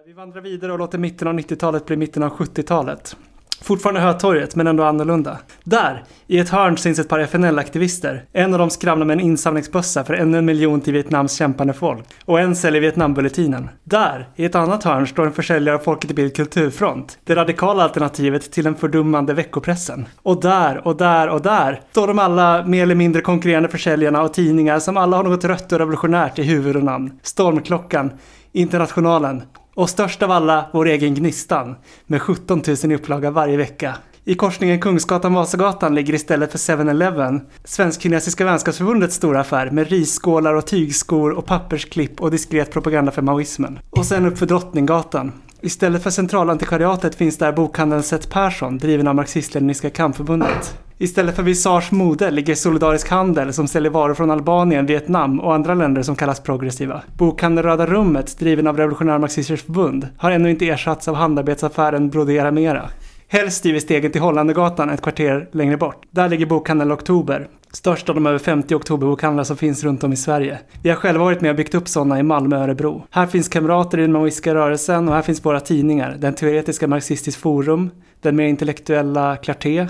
Eh, vi vandrar vidare och låter mitten av 90-talet bli mitten av 70-talet. Fortfarande Hötorget, men ändå annorlunda. Där, i ett hörn syns ett par FNL-aktivister. En av dem skramlar med en insamlingsbössa för ännu en miljon till Vietnams kämpande folk. Och en säljer Vietnambulletinen. Där, i ett annat hörn, står en försäljare av Folket i Bild Kulturfront. Det radikala alternativet till den fördummande veckopressen. Och där, och där, och där står de alla mer eller mindre konkurrerande försäljarna och tidningar som alla har något rött och revolutionärt i huvud och namn. Stormklockan, Internationalen och störst av alla vår egen Gnistan med 17 000 i upplaga varje vecka. I korsningen Kungsgatan-Vasagatan ligger istället för 7-Eleven Svensk-Kinesiska vänskapsförbundets stora affär med risskålar och tygskor och pappersklipp och diskret propaganda för maoismen. Och sen upp för Drottninggatan. Istället för Centralantikvariatet finns där bokhandeln Seth Persson driven av Marxist-Leniniska kampförbundet. Istället för Visage Mode ligger Solidarisk Handel som säljer varor från Albanien, Vietnam och andra länder som kallas progressiva. Bokhandeln Röda Rummet, driven av Revolutionära Marxisters Förbund, har ännu inte ersatts av handarbetsaffären Brodera Mera. Helst i stegen till Hollandegatan ett kvarter längre bort. Där ligger bokhandeln Oktober, störst av de över 50 oktoberbokhandlar som finns runt om i Sverige. Vi har själva varit med och byggt upp sådana i Malmö och Örebro. Här finns kamrater i den maoistiska rörelsen och här finns våra tidningar, den teoretiska Marxistisk Forum, den mer intellektuella Clarté,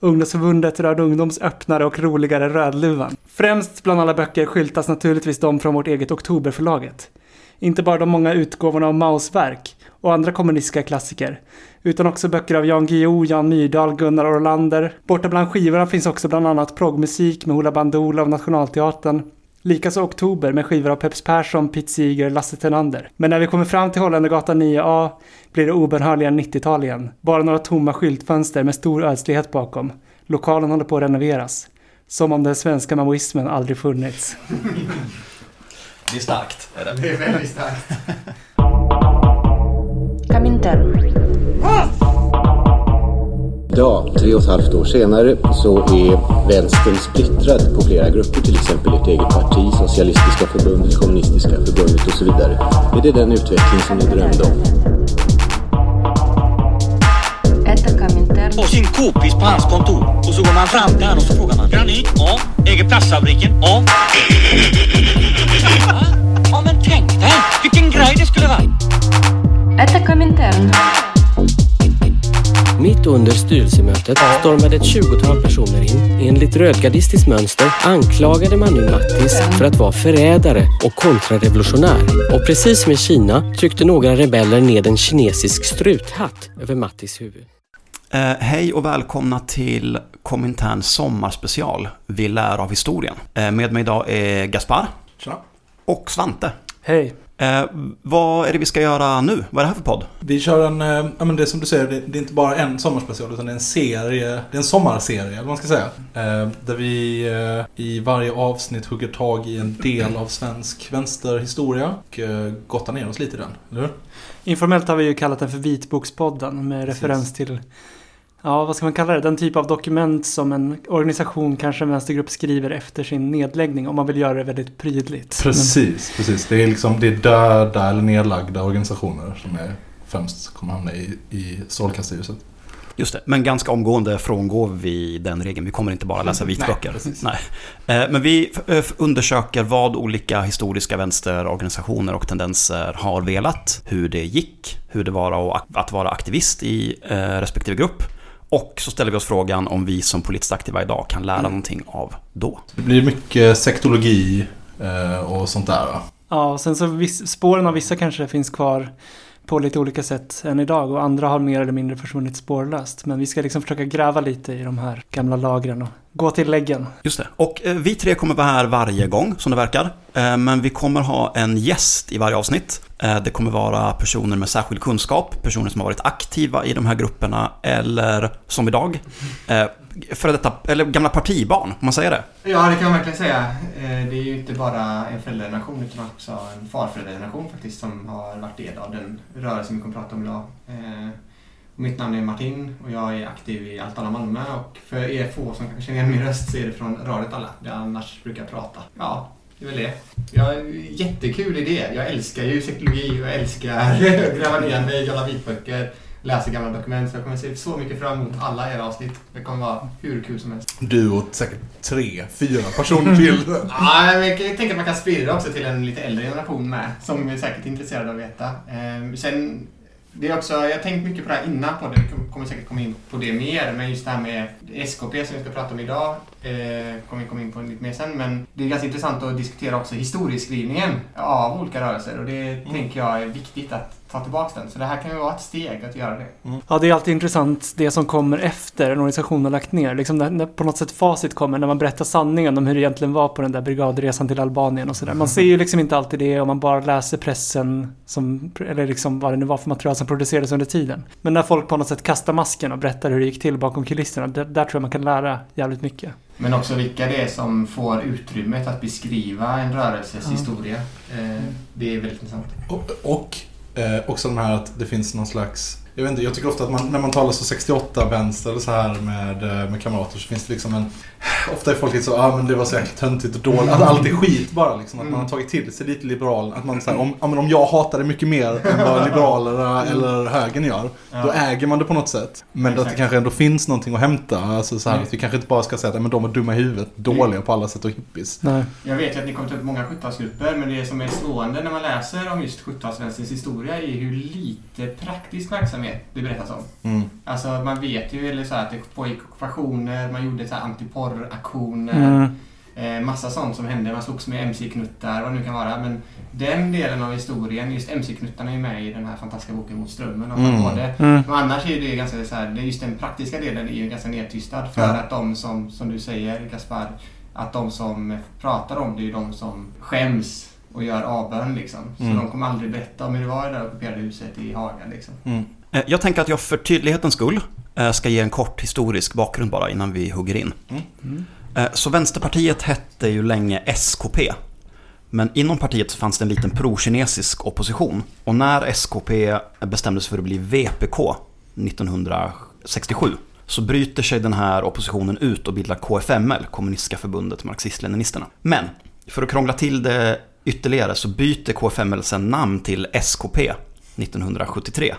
Ungdomsförbundet Röd Ungdoms öppnare och roligare Rödluvan. Främst bland alla böcker skyltas naturligtvis de från vårt eget Oktoberförlaget. Inte bara de många utgåvorna av Maos verk och andra kommunistiska klassiker, utan också böcker av Jan Guillou, Jan Myrdal, Gunnar Orlander. Borta bland skivorna finns också bland annat proggmusik med Hoola Bandoola av Nationalteatern, Likaså Oktober med skivor av Peps Persson, Pete Seeger, Lasse Tenander. Men när vi kommer fram till Holländargatan 9A blir det obönhörligen 90-tal igen. Bara några tomma skyltfönster med stor ödslighet bakom. Lokalen håller på att renoveras. Som om den svenska maoismen aldrig funnits. Det är starkt. Är det. Det är väldigt starkt. Winter. Ja, tre och ett halvt år senare så är vänstern splittrad på flera grupper, till exempel ert eget parti, Socialistiska förbundet, Kommunistiska förbundet och så vidare. Är det den utveckling som ni drömde om? Och sin kopis på hans kontor och så går man fram till honom och så frågar man. Granit? Ja. Äger plastfabriken? Ja. Styrelsemötet stormade ett tjugotal personer in. Enligt rödgardistiskt mönster anklagade man nu Mattis för att vara förrädare och kontrarevolutionär. Och precis som i Kina tryckte några rebeller ned en kinesisk struthatt över Mattis huvud. Eh, hej och välkomna till Komintern sommarspecial. Vi lär av historien. Eh, med mig idag är Gaspar Tja. och Svante. Hej! Eh, vad är det vi ska göra nu? Vad är det här för podd? Vi kör en, eh, ja men det är som du säger, det, det är inte bara en sommarspecial utan det är en serie, det är en sommarserie eller vad man ska säga. Eh, där vi eh, i varje avsnitt hugger tag i en del av svensk vänsterhistoria och eh, gottar ner oss lite i den, eller hur? Informellt har vi ju kallat den för Vitbokspodden med Precis. referens till Ja, vad ska man kalla det? Den typ av dokument som en organisation, kanske en vänstergrupp, skriver efter sin nedläggning om man vill göra det väldigt prydligt. Precis, precis. Det är liksom det är döda eller nedlagda organisationer som är främst kommer hamna i, i strålkastarljuset. Just det, men ganska omgående frångår vi den regeln. Vi kommer inte bara läsa vitböcker. Nej. Nej. Eh, Men vi f- undersöker vad olika historiska vänsterorganisationer och tendenser har velat, hur det gick, hur det var att- att vara aktivist i eh, respektive grupp. Och så ställer vi oss frågan om vi som politiskt aktiva idag kan lära någonting av då. Det blir mycket sektologi eh, och sånt där. va? Ja, och sen så spåren av vissa kanske finns kvar på lite olika sätt än idag och andra har mer eller mindre försvunnit spårlöst. Men vi ska liksom försöka gräva lite i de här gamla lagren och gå till läggen. Just det. Och eh, vi tre kommer vara här varje gång, som det verkar. Eh, Men vi kommer ha en gäst i varje avsnitt. Eh, det kommer vara personer med särskild kunskap, personer som har varit aktiva i de här grupperna, eller som idag, eh, för detta, eller gamla partibarn, om man säger det. Ja, det kan man verkligen säga. Eh, det är ju inte bara en föräldrageneration utan också en farföräldrageneration faktiskt som har varit del av den rörelse vi kommer att prata om idag. Mitt namn är Martin och jag är aktiv i Allt alla Malmö och för er få som kanske känner igen min röst så är det från Radiot alla, där jag annars brukar prata. Ja, det är väl det. Ja, jättekul idé. Jag älskar ju psykologi och jag älskar att gräva ner mig i gamla vitböcker läser gamla dokument. Så jag kommer se så mycket fram emot alla era avsnitt. Det kommer vara hur kul som helst. Du och säkert tre, fyra personer till. Ja, jag tänka att man kan sprida också till en lite äldre generation med. Som är säkert intresserade av att veta. Eh, sen, det är också, jag har tänkt mycket på det här innan på det. Vi kommer säkert komma in på det mer. Men just det här med SKP som vi ska prata om idag. Eh, kommer vi komma in på lite mer sen. Men det är ganska intressant att diskutera också historieskrivningen av olika rörelser. Och det tänker jag är viktigt att ta tillbaka den. Så det här kan ju vara ett steg att göra det. Ja, det är alltid intressant det som kommer efter en organisation har lagt ner. Liksom när, när på något sätt facit kommer, när man berättar sanningen om hur det egentligen var på den där brigadresan till Albanien och sådär. Man ser ju liksom inte alltid det om man bara läser pressen, som, eller liksom vad det nu var för material som producerades under tiden. Men när folk på något sätt kastar masken och berättar hur det gick till bakom kulisserna, där, där tror jag man kan lära jävligt mycket. Men också vilka det är som får utrymmet att beskriva en rörelses Ja. historia. Eh, det är väldigt intressant. Och, och eh, också den här att det finns någon slags... Jag vet inte, jag tycker ofta att man, när man talar så 68 vänster eller så här med, eh, med kamrater så finns det liksom en... Ofta är folk lite så, ja ah, men det var så jäkla töntigt och dåligt. Att allt är skit bara liksom. Att man har tagit till sig lite liberal. Att man säger om, ja, men om jag hatar det mycket mer än vad liberalerna eller högern gör. Då äger man det på något sätt. Men att det Exakt. kanske ändå finns någonting att hämta. Alltså så här, Mm. att vi kanske inte bara ska säga att "Ja, men de är dumma i huvudet. Dåliga på alla sätt och hippies. Nej. Jag vet ju att ni kommer ta upp många 70-talsgrupper, men det som är slående när man läser om just 70-talsvänsterns historia är hur lite praktisk verksamhet det berättas om. Mm. Alltså man vet ju eller så här, att det pågick ockupationer, man gjorde så här antiporraktioner, Mm. eh, massa sånt som hände. Man slogs med MC-knuttar, vad det nu kan vara. Men den delen av historien, just MC-knuttarna är med i den här fantastiska boken Mot strömmen. Och Mm. både. Mm. Men annars är det ganska så här, det är just den praktiska delen är ju ganska nedtystad. För Ja. att de som, som du säger Gaspar, att de som pratar om det är ju de som skäms och gör avbön liksom. Så Mm. de kommer aldrig berätta om hur det var i det där ockuperade huset i Haga liksom. Mm. Eh, Jag tänker att jag för tydlighetens skull eh, ska ge en kort historisk bakgrund bara innan vi hugger in. Mm. Eh, Så Vänsterpartiet hette ju länge SKP. Men inom partiet så fanns det en liten pro-kinesisk opposition. Och när SKP bestämde sig för att bli VPK 1967 så bryter sig den här oppositionen ut och bildar KFML, Kommunistiska förbundet Marxist-Leninisterna. Men för att krångla till det ytterligare så byter KFML sen namn till SKP 1973.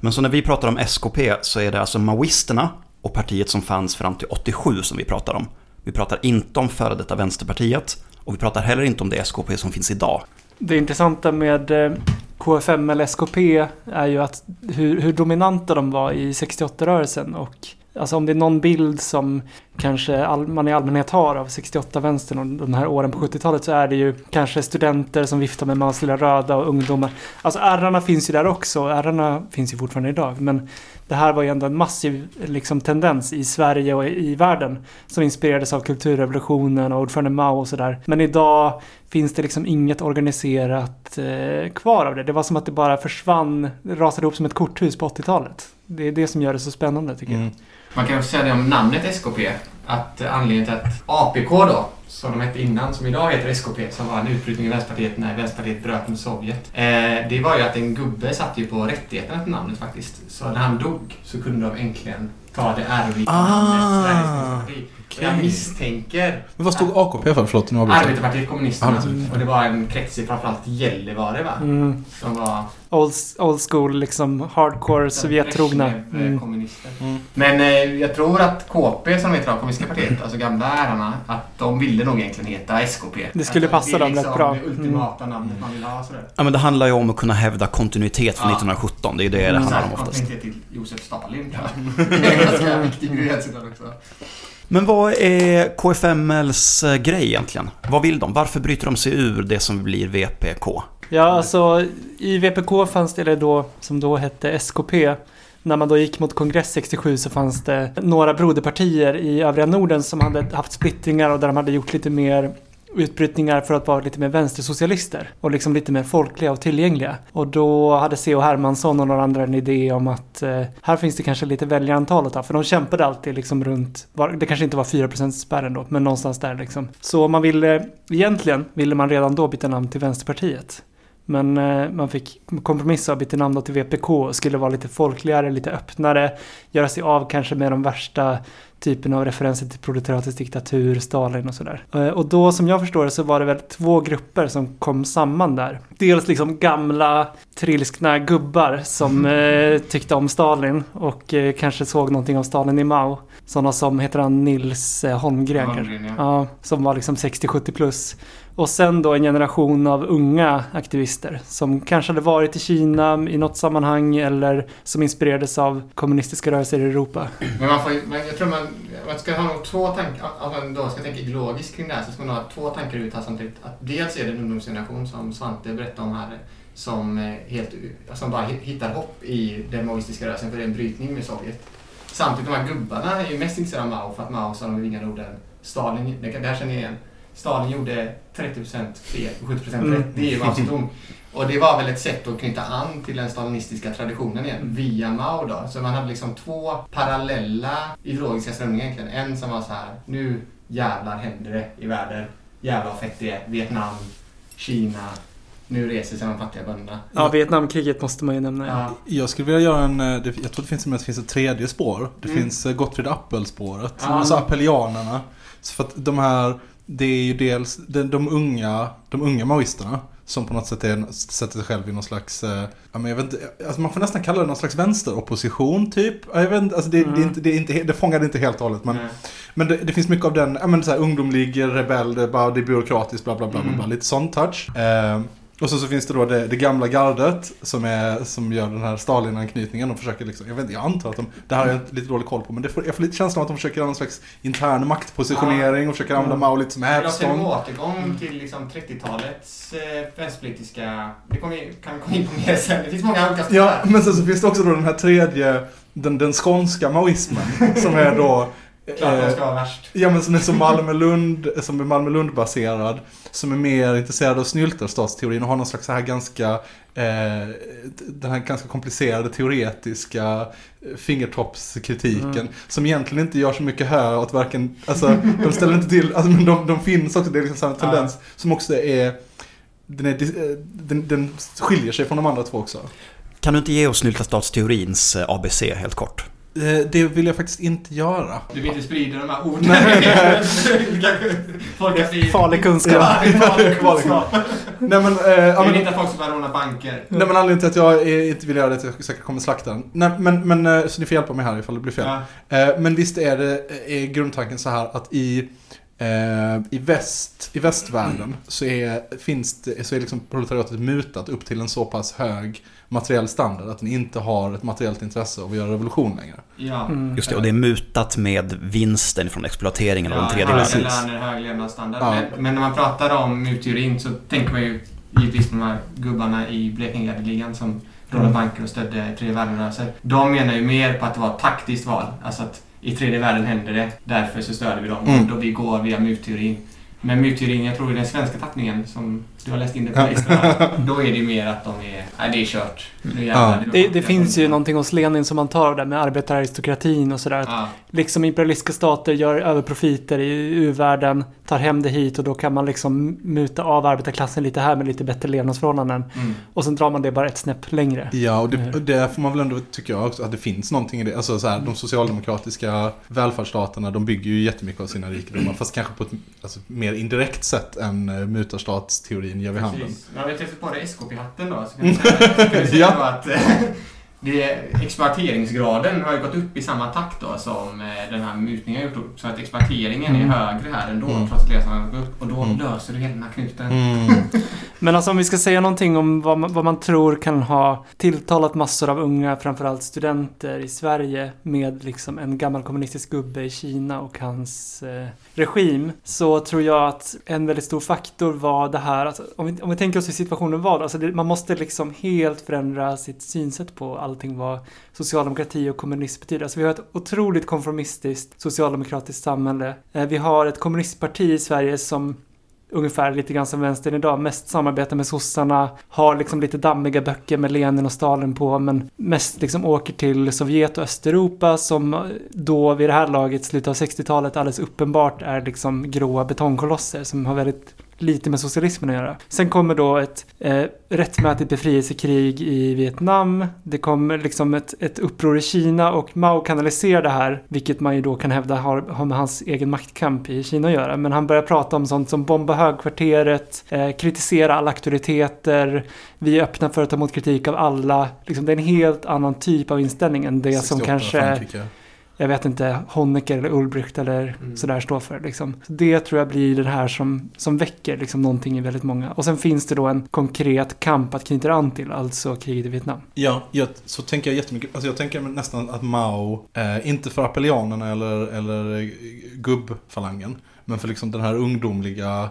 Men så när vi pratar om SKP så är det alltså maoisterna och partiet som fanns fram till 87 som vi pratar om. Vi pratar inte om före detta Vänsterpartiet och vi pratar heller inte om det SKP som finns idag. Det intressanta med eh, KFM eller SKP är ju att hur, hur dominanta de var i 68-rörelsen och Alltså om det är någon bild som kanske all, man i allmänhet har av 68-vänstern och de här åren på 70-talet så är det ju kanske studenter som viftar med Mans lilla röda och ungdomar. Alltså ärrarna finns ju där också, ärrarna finns ju fortfarande idag. Men det här var ju ändå en massiv liksom, tendens i Sverige och i, i världen som inspirerades av kulturrevolutionen och ordförande Mao och sådär. Men idag finns det liksom inget organiserat eh, kvar av det. Det var som att det bara försvann, rasade ihop som ett korthus på 80-talet. Det är det som gör det så spännande tycker jag. Mm. Man kan också säga det om namnet SKP. Att anledningen till att APK då, som de hette innan, som idag heter SKP, som var en utbrytning i Vänsterpartiet när Vänsterpartiet bröt med Sovjet. Eh, det var ju att en gubbe satt ju på rättigheterna till namnet faktiskt. Så när han dog så kunde de äntligen ta det ärorika namnet Sveriges Och Jag misstänker Men vad stod AKP för? Förlåt, nu avbryter jag. Arbetarpartiet Kommunisterna. Arbetarpartiet. Och det var en krets i framförallt Gällivare va? Mm. Som var Old, old school, liksom hardcore, Sovjettrogna. Brezhnev, Mm. kommunister. Mm. Men eh, jag tror att KP, som heter Kommunistiska partiet, alltså gamla ärarna, att de ville nog egentligen heta SKP. Det skulle alltså, passa dem Det är rätt bra. liksom det ultimata namnet man vill ha. Sådär. Ja, men det handlar ju om att kunna hävda kontinuitet från Ja. 1917. Det är ju det det handlar om oftast. kontinuitet till Josef Stalin. jag. det är en ganska viktig grej sådär också. Men vad är KFMLs eh, grej egentligen? Vad vill de? Varför bryter de sig ur det som blir VPK? Ja, alltså i VPK fanns det, eller då, som då hette SKP, när man då gick mot kongress 67 så fanns det några broderpartier i övriga Norden som hade haft splittringar och där de hade gjort lite mer utbrytningar för att vara lite mer vänstersocialister och liksom lite mer folkliga och tillgängliga. Och då hade C.H. Hermansson och några andra en idé om att eh, här finns det kanske lite väljarantal att ta, för de kämpade alltid liksom runt, var, det kanske inte var 4% spärren då, men någonstans där liksom. Så man ville, egentligen ville man redan då byta namn till Vänsterpartiet. Men eh, man fick kompromissa och byta namn då till VPK och skulle vara lite folkligare, lite öppnare, göra sig av kanske med de värsta typen av referenser till proletariatets diktatur, Stalin och sådär. Eh, Och då som jag förstår det så var det väl två grupper som kom samman där. Dels liksom gamla trilskna gubbar som eh, tyckte om Stalin och eh, kanske såg någonting av Stalin i Mao. Sådana som, heter han Nils eh, Holmgren? Holmgren, Ja, som var liksom 60-70 plus. Och sen då en generation av unga aktivister som kanske hade varit i Kina i något sammanhang eller som inspirerades av kommunistiska rörelser i Europa. Men man får men jag tror man, man ska ha nog två tankar, om man då ska tänka ideologiskt kring det här så ska man ha två tankar ut här samtidigt. Att dels är det en ungdomsgeneration som Svante berättade om här som, eh, helt, som bara hittar hopp i den maoistiska rörelsen för det är en brytning med Sovjet. Samtidigt, de här gubbarna är ju mest intresserade av Mao för att Mao sa de vingade orden Stalin, det, det här känner jag igen. Stalin gjorde 30% fel och 70% rätt. Det är ju dom. Och det var väl ett sätt att knyta an till den stalinistiska traditionen igen, via Mao då. Så man hade liksom två parallella ideologiska strömningar egentligen. En som var så här, nu jävlar händer det i världen. Jävlar vad fett det är. Vietnam, Kina. Nu reser sig de fattiga bönderna. Ja, Vietnamkriget måste man ju nämna. Ja. Jag skulle vilja göra en, eh, jag tror det finns, det finns ett tredje spår. Det Mm. finns eh, Gottfried Appel-spåret. Ja. Alltså appellianerna. Så för att de här, det är ju dels de, de unga, de unga maoisterna. Som på något sätt är, sätter sig själv i någon slags, eh, ja, men jag vet inte, alltså man får nästan kalla det någon slags vänsteropposition typ. Ja, Jag vet inte, alltså det, det, är inte, det, är inte, he- det fångar det inte helt och hållet. Men, men det, det finns mycket av den, ja men så här ungdomlig, rebell, det är, det byråkratiskt, bla bla bla, bla, bla Mm. lite sån touch. Eh, och så, så finns det då det, det gamla gardet som, är, som gör den här Stalin-anknytningen och försöker liksom, jag, vet, inte, jag antar att de, det här har jag lite dålig koll på, men det får, jag får lite känslan av att de försöker göra någon slags intern maktpositionering och försöker använda Mm. Mao lite som Men jag ser en hävstång. återgång till liksom 30-talets eh, vänsterpolitiska... Det kommer kan vi komma in på mer sen. Det finns många olika Ja, men sen så finns det också då den här tredje, den, den skånska maoismen, som är då Klart de eh, ska vara värst. Ja men som är så Malmö-Lund, som är Malmö-Lund-baserad. Som är mer intresserad av snyltarstatsteorin och har någon slags så här ganska, eh, den här ganska komplicerade teoretiska eh, fingertoppskritiken. Mm. Som egentligen inte gör så mycket här åt varken, alltså de ställer inte till, alltså men de, de finns också, det är liksom samma Ja. tendens. Som också är, den, är, eh, den, den skiljer sig från de andra två också. Kan du inte ge oss snyltastatsteorins eh, ABC helt kort? Eh, Det vill jag faktiskt inte göra. Du vill inte sprida de här orden. Nej. Farlig kunskap. Ja, det är farlig kunskap. Nej men, eh, men vill inte att folk ska börja råna banker. Nej men anledningen till att jag inte vill göra det är att jag säkert kommer slakta den. Nej men, men eh, så ni får hjälpa mig här ifall det blir fel. Ja. Eh, Men visst är det, är grundtanken så här att i, eh, i, väst, i västvärlden så är, finns det, så är liksom proletariatet mutat upp till en så pass hög materiell standard att den inte har ett materiellt intresse av att göra revolution längre. Ja. Mm. Just det, och det är mutat med vinsten från exploateringen av den tredje världen. löner, hög levnadsstandard. Ja. Men, men när man pratar om mutteorin så tänker man ju givetvis på de här gubbarna i Blekingegardeligan som rådde banker och stödde tredje världen-rörelser. De menar ju mer på att det var ett taktiskt val. Alltså att i tredje världen händer det, därför så stöder vi dem. Mm. Och då vi går via mutteorin. Men mutteorin, jag tror i den svenska tappningen som du har läst in det på här, Då är det ju mer att de är, nej det är kört. Nu jävlar, Ja. Det, det finns ju någonting hos Lenin som man tar där med arbetararistokratin och sådär. Ja. Liksom imperialistiska stater gör överprofiter i u-världen, tar hem det hit och då kan man liksom muta av arbetarklassen lite här med lite bättre levnadsförhållanden. Mm. Och sen drar man det bara ett snäpp längre. Ja, och det, och det får man väl ändå, tycker jag också, att det finns någonting i det. Alltså så här, de socialdemokratiska välfärdsstaterna, de bygger ju jättemycket av sina rikedomar, fast kanske på ett alltså, mer indirekt sätt än uh, mutarstatsteorin ger vid handen. Ja, vi träffade på det SKP-hatten då. Så kan vi säga, kan vi säga Ja. att det, exploateringsgraden har ju gått upp i samma takt då som eh, den här mutningen har gjort. Så att exploateringen är Mm. högre här ändå Mm. trots att levnadsstandarden har gått upp. Och då Mm. löser du hela den här knuten. Mm. Men alltså om vi ska säga någonting om vad man, vad man tror kan ha tilltalat massor av unga, framförallt studenter i Sverige med liksom en gammal kommunistisk gubbe i Kina och hans eh, regim. Så tror jag att en väldigt stor faktor var det här, alltså, om, vi, om vi tänker oss hur situationen var, alltså det, man måste liksom helt förändra sitt synsätt på allting vad socialdemokrati och kommunism betyder. Alltså vi har ett otroligt konformistiskt socialdemokratiskt samhälle. Eh, vi har ett kommunistparti i Sverige som ungefär lite grann som vänstern idag. Mest samarbetar med sossarna, har liksom lite dammiga böcker med Lenin och Stalin på, men mest liksom åker till Sovjet och Östeuropa som eh, då vid det här laget, slutet av 60-talet, alldeles uppenbart är liksom gråa betongkolosser som har väldigt lite med socialismen att göra. Sen kommer då ett eh, rättmätigt befrielsekrig i Vietnam. Det kommer liksom ett, ett uppror i Kina och Mao kanaliserar det här, vilket man ju då kan hävda har, har med hans egen maktkamp i Kina att göra. Men han börjar prata om sånt som bomba högkvarteret, eh, kritisera alla auktoriteter, vi är öppna för att ta emot kritik av alla. Liksom, det är en helt annan typ av inställning än det som 68 kanske Frankrike. Jag vet inte, Honecker eller Ulbricht eller Mm. sådär står för. Liksom. Så Det tror jag blir det här som, som väcker liksom, någonting i väldigt många. Och sen finns det då en konkret kamp att knyta an till, alltså kriget i Vietnam. Ja, jag, så tänker jag jättemycket. Alltså jag tänker nästan att Mao, eh, inte för appellianerna eller, eller gubbfalangen, men för liksom den här ungdomliga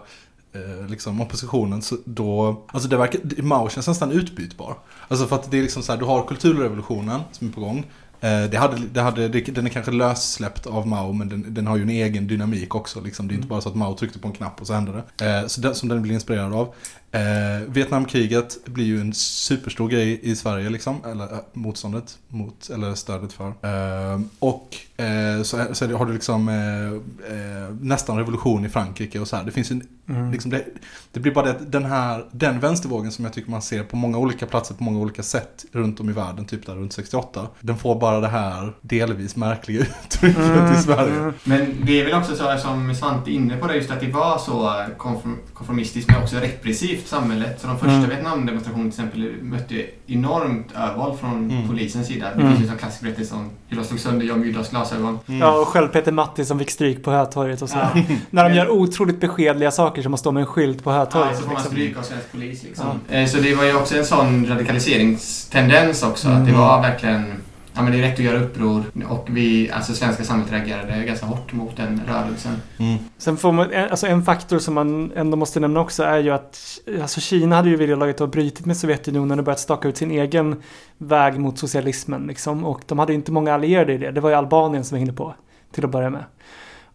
eh, liksom oppositionen, så då, alltså det verkar, Mao känns nästan utbytbar. Alltså för att det är liksom så här, du har kulturrevolutionen som är på gång. Eh, Det hade, det hade, det, den är kanske lössläppt av Mao men den, den har ju en egen dynamik också. Liksom. Det är inte bara så att Mao tryckte på en knapp och så hände det. Eh, så den, som den blir inspirerad av. Eh, Vietnamkriget blir ju en superstor grej i Sverige liksom. Eller eh, motståndet mot, eller stödet för. Eh, och eh, så, är- så är det, har du liksom eh, eh, nästan revolution i Frankrike och så här. Det finns en, Mm. liksom det, det blir bara det att den här, den vänstervågen som jag tycker man ser på många olika platser på många olika sätt runt om i världen, typ där runt 68. Den får bara det här delvis märkliga uttrycket Mm, i Sverige. mm. Men det är väl också så som Svante är inne på det, just att det var så konform- konformistiskt men också repressivt samhället. Så de första Mm. Vietnamdemonstrationerna till exempel mötte enormt övervåld från Mm. polisens sida. Det Mm. finns ju en klassisk berättelse om hur de slog sönder Jan Myrdals glasögon. Mm. Ja, och själv Peter Matti som fick stryk på Hötorget och så. Ja. När de gör otroligt beskedliga saker som att stå med en skylt på Ja, Hötorget. så får man liksom. stryk av svensk polis liksom. Eh, Så det var ju också en sån radikaliseringstendens också. Att det Mm. var verkligen Ja men det är rätt att göra uppror och vi, alltså svenska samhället reagerade ganska hårt mot den rörelsen. Mm. Sen får man, en- alltså en faktor som man ändå måste nämna också är ju att alltså Kina hade ju velat ha brutit med Sovjetunionen och börjat staka ut sin egen väg mot socialismen. Liksom. Och de hade ju inte många allierade i det. Det var ju Albanien som hängde på till att börja med.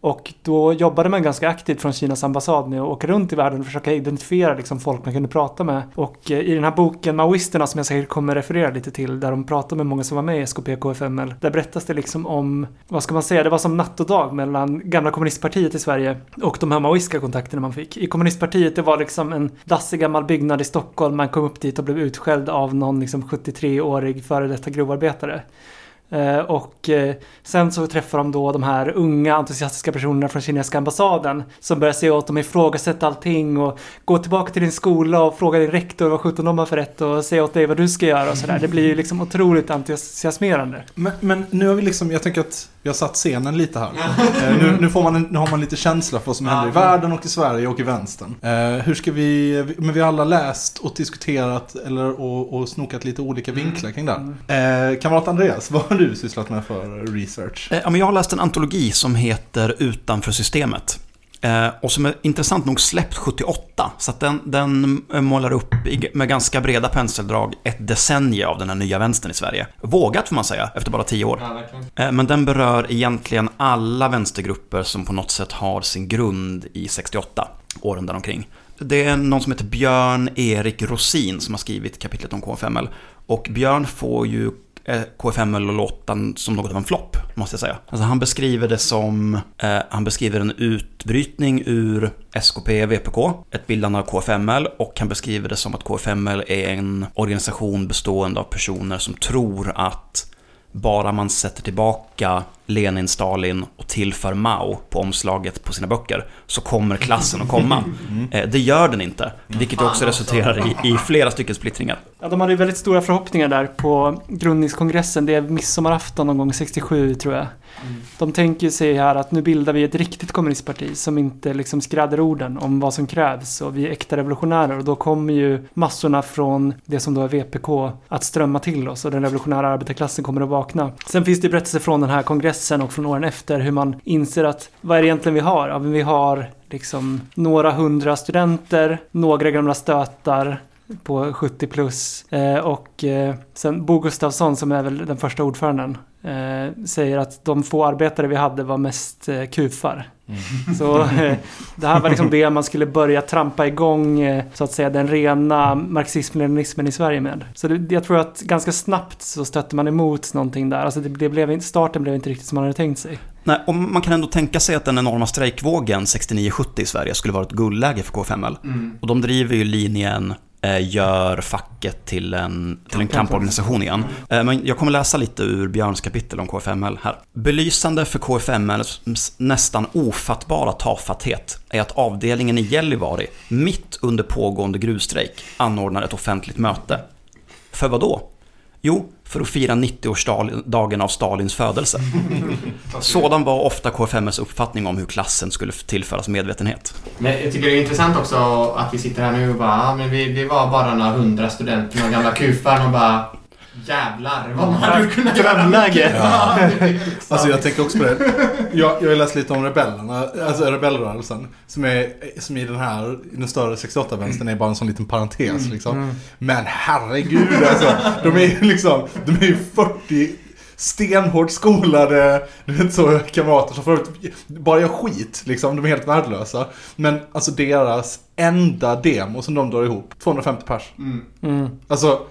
Och då jobbade man ganska aktivt från Kinas ambassad med att åka runt i världen och försöka identifiera liksom folk man kunde prata med. Och eh, i den här boken Maoisterna som jag säkert kommer referera lite till, där de pratar med många som var med i SKP KFML, där berättas det liksom om, vad ska man säga, det var som natt och dag mellan gamla kommunistpartiet i Sverige och de här maoistiska kontakterna man fick. I kommunistpartiet det var liksom en dassig gammal byggnad i Stockholm, man kom upp dit och blev utskälld av någon liksom 73-årig före detta grovarbetare. Eh, och eh, sen så träffar de då de här unga entusiastiska personerna från kinesiska ambassaden som börjar se åt dem ifrågasätta allting och gå tillbaka till din skola och fråga din rektor vad sjutton de har för rätt och säga åt dig vad du ska göra och sådär. Det blir ju liksom otroligt entusiasmerande. Men, men nu har vi liksom, jag tänker att vi har satt scenen lite här. Eh, nu, nu, får man en, nu har man lite känsla för vad som händer i världen och i Sverige och i vänstern. Eh, hur ska vi, vi- men vi har alla läst och diskuterat eller, och, och snokat lite olika vinklar kring det. här. Eh, kamrat Andreas, vad har du sysslat med för research? Eh, Ja, men jag har läst en antologi som heter Utanför systemet. Eh, och som är intressant nog släppt 78. Så att den, den eh, målar upp i, med ganska breda penseldrag ett decennium av den här nya vänstern i Sverige. Vågat får man säga, efter bara tio år. Ja. Eh, Men den berör egentligen alla vänstergrupper som på något sätt har sin grund i 68, åren däromkring. Det är någon som heter Björn Erik Rosin som har skrivit kapitlet om KFML. Och Björn får ju Eh, KFML och låten som något av en flopp, måste jag säga. Alltså han beskriver det som, eh, han beskriver en utbrytning ur SKP, VPK, ett bildande av KFML och han beskriver det som att KFML är en organisation bestående av personer som tror att bara man sätter tillbaka Lenin, Stalin och tillför Mao på omslaget på sina böcker så kommer klassen att komma. Eh, Det gör den inte, vilket också. resulterar i, i flera stycken splittringar. Ja, de hade ju väldigt stora förhoppningar där på grundningskongressen. Det är midsommarafton någon gång 67 tror jag. Mm. De tänker sig här att nu bildar vi ett riktigt kommunistparti som inte liksom skräder orden om vad som krävs och vi är äkta revolutionärer och då kommer ju massorna från det som då är VPK att strömma till oss och den revolutionära arbetarklassen kommer att vakna. Sen finns det ju berättelser från den här kongressen och från åren efter hur man inser att vad är det egentligen vi har? Ja, men vi har liksom några hundra studenter, några gamla stötar, på 70 plus. Eh, och eh, sen Bo Gustafsson som är väl den första ordföranden eh, säger att de få arbetare vi hade var mest eh, kufar. Så eh, det här var liksom det man skulle börja trampa igång eh, så att säga den rena marxism-leninismen i Sverige med. Så det, jag tror att ganska snabbt så stötte man emot någonting där. Alltså det, det blev, inte- starten blev inte riktigt som man hade tänkt sig. Nej, och man kan ändå tänka sig att den enorma strejkvågen 69-70 i Sverige skulle vara ett guldläge för KFML. Mm. Och de driver ju linjen gör facket till en, till en kamporganisation igen. Eh, Men jag kommer läsa lite ur Björns kapitel om KFML här. Belysande för KFMLs nästan ofattbara tafatthet är att avdelningen i Gällivare, mitt under pågående gruvstrejk, anordnar ett offentligt möte. För vad då? Jo, för att fira 90-årsdagen av Stalins födelse. Sådan var ofta KFMLs uppfattning om hur klassen skulle tillföras medvetenhet. Men jag tycker det är intressant också att vi sitter här nu och bara, ja, men vi, vi var bara några hundra studenter, några gamla kufar och bara Jävlar vad man hade kunnat göra Drömläge. Ja. Alltså jag tänker också på det. Jag, jag har läst lite om rebellerna, alltså rebellrörelsen. Som, är, som i den här, i den större 68-vänstern är bara en sån liten parentes liksom. Men herregud alltså. De är ju liksom, de är ju 40 stenhårt skolade, du vet så, kamrater som förut bara gör skit liksom. De är helt värdelösa. Men alltså deras enda demo som de drar ihop, 250 pers. Mm. Alltså,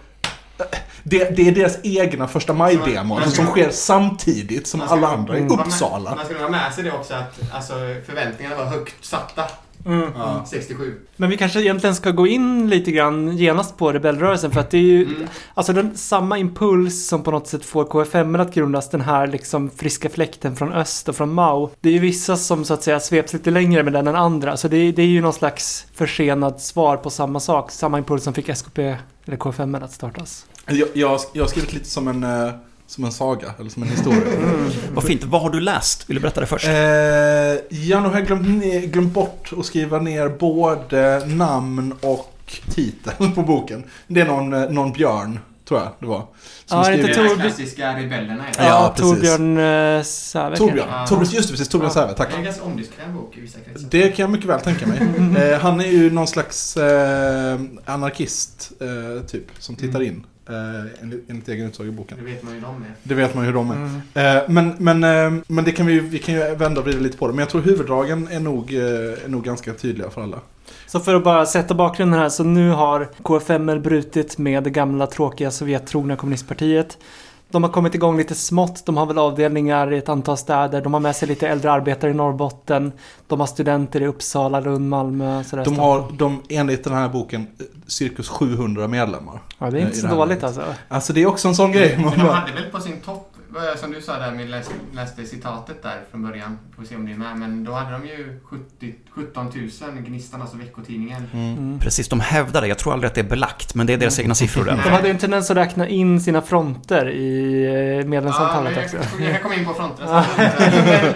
det, det är deras egna första maj-demo alltså, som sker samtidigt som alla andra i Man- Uppsala. Man ska nog ha med sig det också att alltså, förväntningarna var högt satta. Mm. Ja. 67. Men vi kanske egentligen ska gå in lite grann genast på rebellrörelsen för att det är ju Mm. alltså den, samma impuls som på något sätt får KFM att grundas, den här liksom friska fläkten från öst och från Mao. Det är ju vissa som så att säga sveps lite längre med den än andra, så det, är- det är ju någon slags försenad svar på samma sak, samma impuls som fick SKP eller KFM att startas. Jag, jag, jag har skrivit lite som en, eh, som en saga, eller som en historia. Vad fint. Vad har du läst? Vill du berätta det först? Eh, ja, nu har jag glömt, ner, glömt bort att skriva ner både namn och titel på boken. Det är någon, eh, någon björn, tror jag det var. Som Ja, är det är de Torbjörn- klassiska rebellerna. är det. Ja, Ja, precis. Torbjörn äh, Säve Torbjörn, Ja. Torbjörn, just det, precis. Torbjörn Ja. Säve, tack. Det är en ganska omdiskuterad bok i vissa kretsar. Det kan jag mycket väl tänka mig. Eh, han är ju någon slags eh, anarkist, eh, typ, som tittar in. Eh, enligt, enligt egen utsago i boken. Det vet man ju de är. Det vet man ju hur de är. Mm. Eh, men men, eh, men det kan vi, ju- vi kan ju vända och vrida lite på det. Men jag tror huvuddragen är nog, eh, är nog ganska tydliga för alla. Så för att bara sätta bakgrunden här, så nu har KFML brutit med det gamla tråkiga Sovjettrogna kommunistpartiet. De har kommit igång lite smått, de har väl avdelningar i ett antal städer, de har med sig lite äldre arbetare i Norrbotten, de har studenter i Uppsala, Lund, Malmö, sådär. De har, de, enligt den här boken, eh, cirkus 700 medlemmar. Ja, det är eh, inte i så dåligt alltså. Alltså det är också en sån grej. Men de hade väl på sin topp, som du sa där, vi läste, läste citatet där från början, får se om det är med, men då hade de ju 70, 17 000, Gnistan, alltså veckotidningen. Mm. Precis, de hävdar det. Jag tror aldrig att det är belagt, men det är deras egna siffror. De det. hade ju en tendens att räkna in sina fronter i eh, medlemsantalet men också. jag, jag komma in på fronterna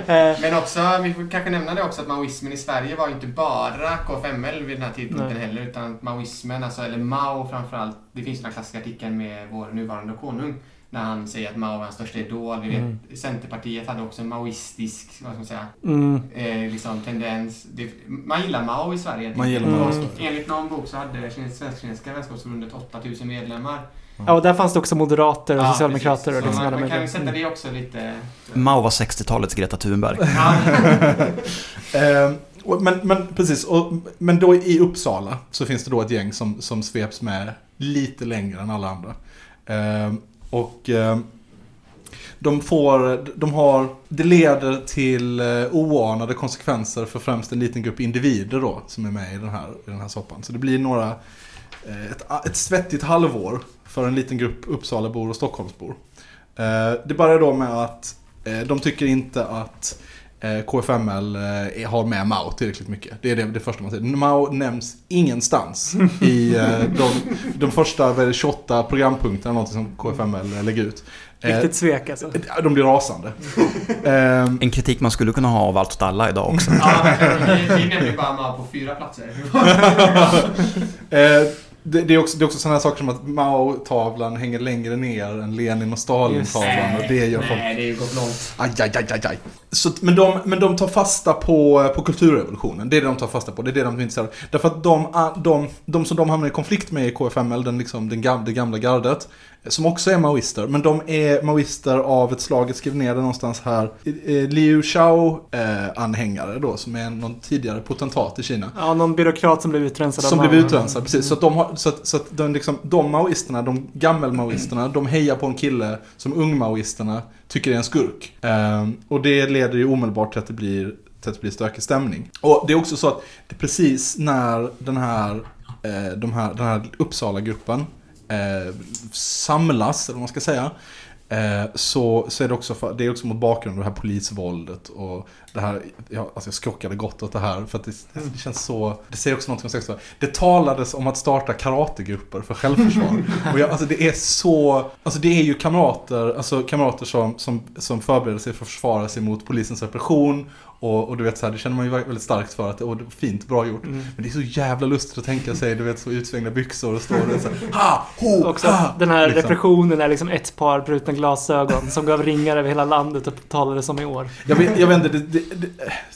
men, men också, vi får kanske nämna det också, att maoismen i Sverige var ju inte bara KFML vid den här tidpunkten heller, utan att maoismen, alltså, eller Mao framförallt, det finns den här klassiska artikeln med vår nuvarande konung, när han säger att Mao är hans största idol. Vi vet, Mm. Centerpartiet hade också en maoistisk, vad ska man säga, Mm. eh, liksom tendens. Det, man gillar Mao i Sverige. Man gillar Mao Sverige. Enligt någon bok så hade Kines- Svensk-Kinesiska vänskapsförbundet 8000 medlemmar. Ja, och där fanns det också moderater och Ja, socialdemokrater precis. och liksom man, man kan ju sätta det också lite... Mao var 60-talets Greta Thunberg. Eh, och- men, men precis, och, men då i Uppsala så finns det då ett gäng som, som sveps med lite längre än alla andra. Eh, och eh, de får, de har, det leder till eh, oanade konsekvenser för främst en liten grupp individer då som är med i den här, i den här soppan. Så det blir några, eh, ett, ett svettigt halvår för en liten grupp Uppsalabor och Stockholmsbor. Eh, det börjar då med att de tycker inte att KFML eh, har med Mao tillräckligt mycket. Det är det, det första man säger. Mao nämns ingenstans i eh, de, de första vad är det, 28 programpunkterna någonting som KFML lägger ut. Eh, Riktigt svek alltså. de blir rasande. Ehm, En kritik man skulle kunna ha av allt åt alla idag också. ja, vi, nämnde bara Mao på fyra platser. eh, det, det är också, det är också sådana här saker som att Mao-tavlan hänger längre ner än Lenin och Stalin-tavlan. Och det gör folk Nej, det är ju gått långt. Aj, aj, aj, aj, aj. Så, men, de, men de tar fasta på, på kulturrevolutionen. Det är det de tar fasta på. Det är det de är intresserade av. Därför att de, de, de som de hamnar i konflikt med i KFML, den, liksom, den gamla, det gamla gardet, som också är maoister, men de är maoister av ett slag, jag skrev ner det någonstans här, eh, Liu Xiao-anhängare då, som är någon tidigare potentat i Kina. Ja, någon byråkrat som blev utrensad Som blev utrensad, precis. Så att de, har, så att, så att de, liksom, de maoisterna, de gammelmaoisterna, de hejar på en kille som ungmaoisterna tycker är en skurk. Eh, och det leder ju omedelbart till att det blir, till att det blir stökig stämning. Och det är också så att det är precis när den här, eh, de här, den här Uppsala-gruppen eh, samlas, eller vad man ska säga, eh, så, så är det också, för, det är också mot bakgrund av det här polisvåldet och det här, jag, alltså jag skrockade gott åt det här för att det, det känns så, det säger också något om sex. Det talades om att starta karategrupper för självförsvar. och jag, alltså det är så, alltså det är ju kamrater, alltså kamrater som, som, som förbereder sig för att försvara sig mot polisens repression och, och du vet så här, det känner man ju väldigt starkt för att, och det är fint, bra gjort. Men det är så jävla lustigt att tänka sig, du vet så utsvängda byxor och står det så här, ha, ho, Också ha. den här liksom. repressionen är liksom ett par brutna glasögon som gav ringar över hela landet och talades om i år. Jag vet, jag vet inte, det, det, det,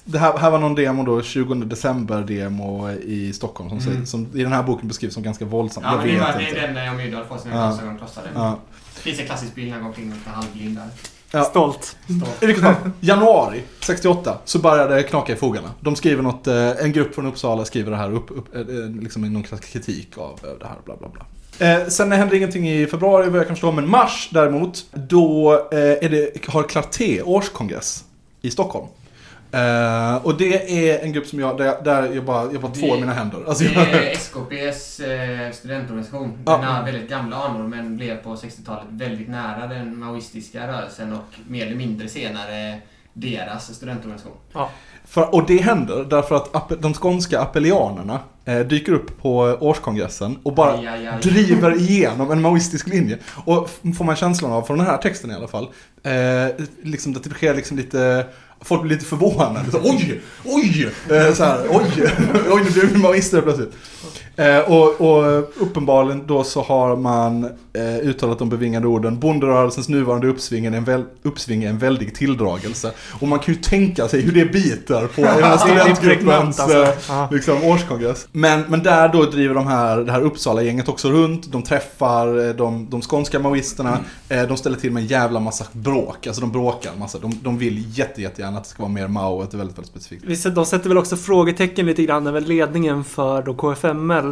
det här, här var någon demo då, 20 december demo i Stockholm som, säger, som i den här boken beskrivs som ganska våldsam. Ja, jag det, vet det inte. är den där jag och Myrdal får sina Ja. glasögon krossade. Ja. Det finns en klassisk bild när han går omkring lite halvblind där. Ja. Stolt. I vilket fall, januari 68 så började det knaka i fogarna. De skriver något, eh, en grupp från Uppsala skriver det här upp, upp eh, eh, liksom någon kritik av det här, bla bla bla. Eh, sen händer ingenting i februari vad jag kan förstå, men mars däremot, då eh, det, har Clarté årskongress i Stockholm. Eh, och det är en grupp som jag, där, där jag bara, jag bara tvår mina händer. Alltså, Det jag, är SKPs eh, studentorganisation. Ja. Den har väldigt gamla anor men blev på 60-talet väldigt nära den maoistiska rörelsen och mer eller mindre senare deras studentorganisation. För, och det händer därför att de skånska appelianerna eh, dyker upp på årskongressen och bara Aj, aj, aj. driver igenom en maoistisk linje. Och f- får man känslan av, från den här texten i alla fall, eh, liksom att det sker liksom lite Folk blir lite förvånade. Så, oj! Oj! Eh, så här, oj! oj, nu blev vi maoister plötsligt. Eh, och, och uppenbarligen då så har man eh, uttalat de bevingade orden Bonderörelsens nuvarande uppsving är, en väl, uppsving är en väldig tilldragelse. Och man kan ju tänka sig hur det biter på den här studentgruppens alltså. eh, liksom, årskongress. Men, men där då driver de här, det här Uppsala-gänget också runt. De träffar eh, de, de skånska maoisterna. Eh, De ställer till med en jävla massa bråk. Alltså de bråkar en massa. De, de vill jätte, jättegärna att det ska vara mer Mao. Ett väldigt, väldigt specifikt. Visst, De sätter väl också frågetecken lite grann över ledningen för då KFML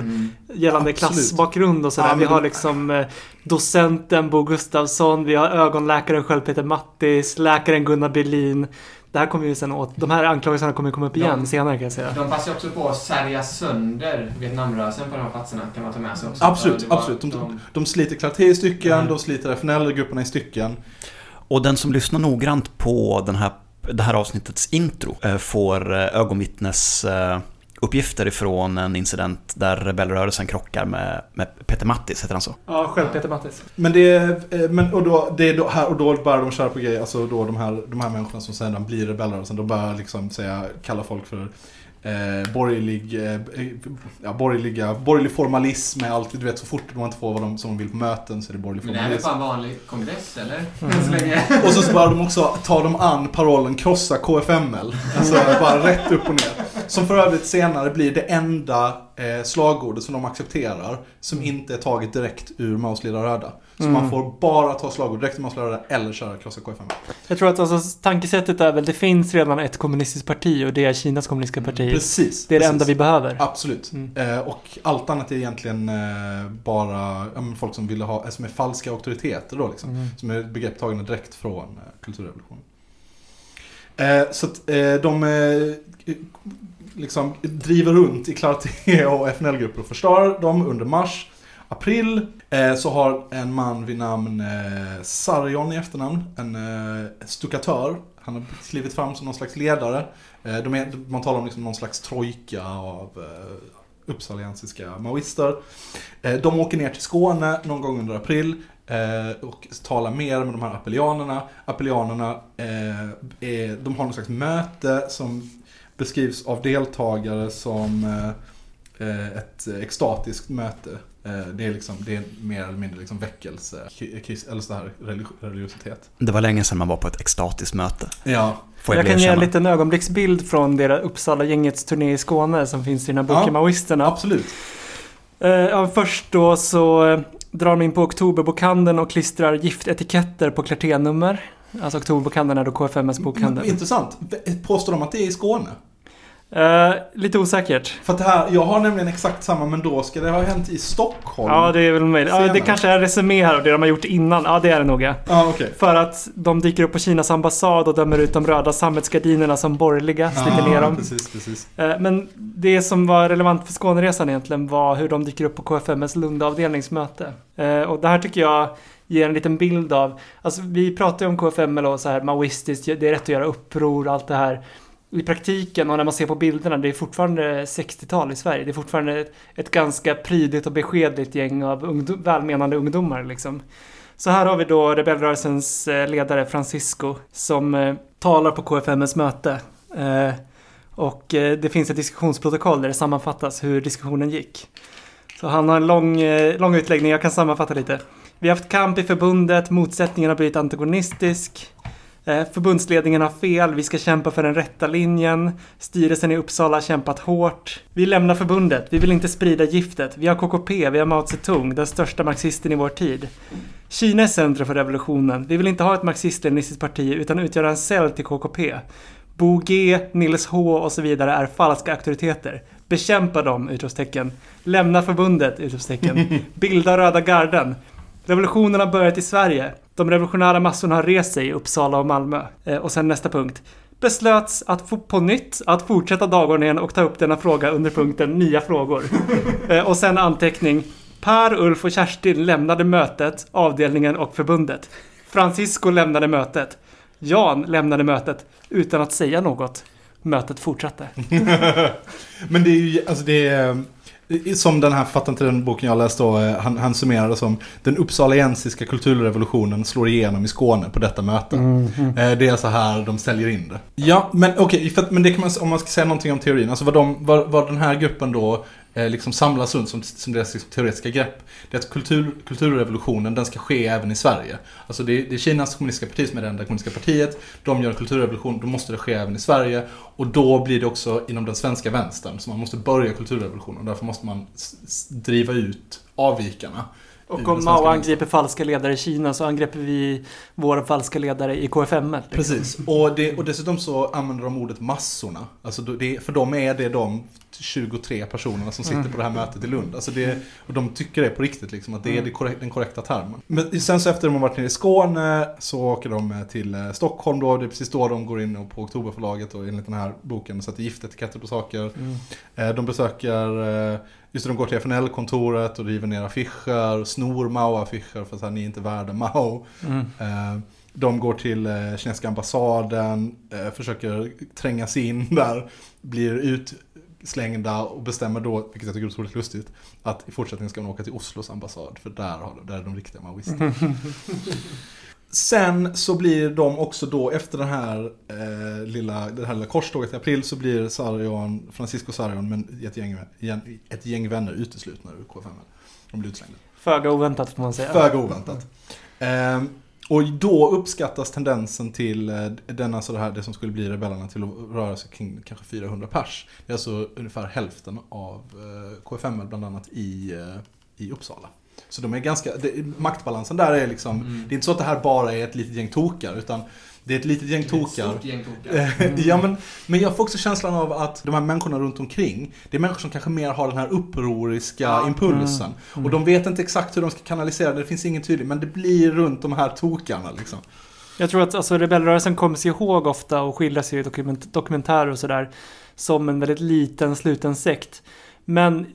gällande Absolut. klassbakgrund och sådär. Ja, vi har de- liksom eh, docenten Bo Gustafsson, vi har ögonläkaren själv Peter Mattis, läkaren Gunnar Berlin. Det här kommer ju sen åt, de här anklagelserna kommer komma upp igen Ja. senare kan jag säga. De passar ju också på att särja sönder Vietnamrörelsen på de här platserna kan man ta med sig också. Absolut, var- absolut. De, de- de sliter Clarté i stycken, Mm. de sliter FNL-grupperna i stycken. Och den som lyssnar noggrant på den här, det här avsnittets intro eh, får eh, ögonvittnes eh, uppgifter ifrån en incident där rebellrörelsen krockar med, med Peter Mattis, heter han så? Ja, själv Peter Mattis. Men det är, eh, men, och då, det är då här, och då börjar de köra på grejer, alltså då de här, de här människorna som sedan blir rebellrörelsen, de börjar liksom säga, kalla folk för eh, borgerlig, eh, ja, borgerliga, borgerlig formalism är alltid, du vet så fort de inte får vad de, som de vill på möten så är det borgerlig Men det här är formalism. bara en vanlig kongress eller? Än så länge. Och så börjar de också ta dem an parollen krossa KFML. Alltså bara rätt upp och ner. Som för övrigt senare blir det enda eh, slagordet som de accepterar som inte är taget direkt ur Maos lilla röda. Så Mm. man får bara ta slagord direkt ur Maos lilla röda eller köra krossa KFML. Jag tror att alltså, tankesättet är väl, det finns redan ett kommunistiskt parti och det är Kinas kommunistiska parti. Precis. Det är det precis. enda vi behöver. Absolut. Mm. Eh, och allt annat är egentligen eh, bara ja, men folk som vill ha, som är falska auktoriteter då liksom. Mm. Som är begrepp tagna direkt från eh, kulturrevolutionen. Eh, så att eh, de eh, liksom driver runt i Clarté och FNL-grupper och förstör dem under mars. April eh, så har en man vid namn eh, Sarjon i efternamn, en eh, stuckatör. Han har klivit fram som någon slags ledare. Eh, de är, man talar om liksom någon slags trojka av eh, uppsaliensiska maoister. Eh, de åker ner till Skåne någon gång under april eh, och talar mer med de här appelianerna. Appelianerna eh, är, de har någon slags möte som beskrivs av deltagare som eh, eh, ett extatiskt möte. Eh, det är liksom, det är mer eller mindre liksom väckelse, eller så här religi- religiositet. Det var länge sedan man var på ett extatiskt möte. Ja, Får jag, Jag kan ge en liten ögonblicksbild från deras Uppsala-gängets turné i Skåne som finns i den här boken Ja. Maoisterna. absolut. Ja, först då så drar de in på Oktoberbokhandeln och klistrar giftetiketter på Clarté-nummer. Alltså Oktoberbokhandeln är då KFMS bokhandel. Intressant. Påstår de att det är i Skåne? Eh, lite osäkert. För att det här, jag har nämligen exakt samma men då ska det ha hänt i Stockholm. Ja, det är väl möjligt. Ja, det kanske är en resumé här av det de har gjort innan. Ja, det är det nog ja. Ja, okej. För att de dyker upp på Kinas ambassad och dömer ut de röda sammetsgardinerna som borgerliga, sliter ner dem. Precis, precis. Eh, Men det som var relevant för Skåneresan egentligen var hur de dyker upp på KFMs Lundavdelningsmöte. Eh, Och det här tycker jag ger en liten bild av, alltså vi pratar ju om KFML och så här maoistiskt, det är rätt att göra uppror, allt det här. I praktiken och när man ser på bilderna, det är fortfarande 60-tal i Sverige. Det är fortfarande ett, ett ganska prydligt och beskedligt gäng av ungdom, välmenande ungdomar liksom. Så här har vi då rebellrörelsens eh, ledare Francisco som eh, talar på KFMs möte. Eh, och eh, det finns ett diskussionsprotokoll där det sammanfattas hur diskussionen gick. Så han har en lång, eh, lång utläggning, jag kan sammanfatta lite. Vi har haft kamp i förbundet, motsättningen har blivit antagonistisk. Eh, Förbundsledningen har fel, vi ska kämpa för den rätta linjen. Styrelsen i Uppsala har kämpat hårt. Vi lämnar förbundet, vi vill inte sprida giftet. Vi har KKP, vi har Mao Zedong, den största marxisten i vår tid. Kina är centrum för revolutionen. Vi vill inte ha ett marxist-leninistiskt parti utan utgöra en cell till KKP. Bo G, Nils H och så vidare är falska auktoriteter. Bekämpa dem! Utropstecken. Lämna förbundet! Utropstecken. Bilda Röda Garden. Revolutionen har börjat i Sverige. De revolutionära massorna har rest sig i Uppsala och Malmö. Eh, och sen nästa punkt. Beslöts att på nytt att fortsätta dagordningen och ta upp denna fråga under punkten Nya frågor. Eh, och sen anteckning. Per, Ulf och Kerstin lämnade mötet, avdelningen och förbundet. Francisco lämnade mötet. Jan lämnade mötet utan att säga något. Mötet fortsatte. Men det är ju, alltså det är... Som den här författaren till den boken jag läste då, eh, han, han summerade som Den uppsaliensiska kulturrevolutionen slår igenom i Skåne på detta möte. Eh, Det är så här de säljer in det. Ja, men okej, att- men det kan man, om man ska säga någonting om teorin, alltså vad, de, vad, vad den här gruppen då Eh, liksom samlas runt som, som deras liksom teoretiska grepp. Det är att kultur, kulturrevolutionen, den ska ske även i Sverige. Alltså det, är- det är Kinas kommunistiska parti som är det enda kommunistiska partiet. De gör en kulturrevolution, då måste det ske även i Sverige. Och då blir det också inom den svenska vänstern. Så man måste börja kulturrevolutionen. Och därför måste man driva ut avvikarna. Och om Mao angriper falska ledare i Kina så angriper vi våra falska ledare i KFML. liksom. Precis. Och, det, och dessutom så använder de ordet massorna. Alltså det, för dem är det de 23 personerna som sitter på det här mötet i Lund. Alltså det, och de tycker det på riktigt, liksom, att det är det korrekt, den korrekta termen. Men sen så efter de har varit nere i Skåne så åker de eh, till eh, Stockholm då. Det är precis då de går in på Oktoberförlaget och enligt den här boken sätter giftetiketter på saker. Eh, De besöker, just det, de går till FNL-kontoret och river ner affischer, snor Mao-affischer för att ni är inte värda Mao. Eh, De går till eh, kinesiska ambassaden, eh, försöker tränga sig in där, blir utslängda och bestämmer då, vilket jag tycker är otroligt lustigt, att i fortsättningen ska man åka till Oslos ambassad, för där, har där är de riktiga maoisterna. Sen så blir de också då, efter den här, eh, lilla, det här lilla korståget i april, så blir Sarion, Francisco Sarion, men ett gäng, ett gäng vänner uteslutna ur K5. De blir utslängda. Föga oväntat får man säga. Föga oväntat. Ehm, och då uppskattas tendensen till eh, denna så det här, det som skulle bli rebellerna till att röra sig kring kanske 400 pers. Det är alltså ungefär hälften av eh, KFML bland annat i, eh, i Uppsala. Så de är ganska, det, maktbalansen där är liksom, det är inte så att det här bara är ett litet gäng tokar utan det är ett litet gäng tokar. Stort gäng tokar. Eh, ja, men, men jag får också känslan av att de här människorna runt omkring, det är människor som kanske mer har den här upproriska Ja. impulsen. Och de vet inte exakt hur de ska kanalisera det, det finns ingen tydlig, men det blir runt de här tokarna liksom. Jag tror att alltså, rebellrörelsen kommer sig ihåg ofta och skildras i dokument, dokumentärer och sådär som en väldigt liten sluten sekt. Men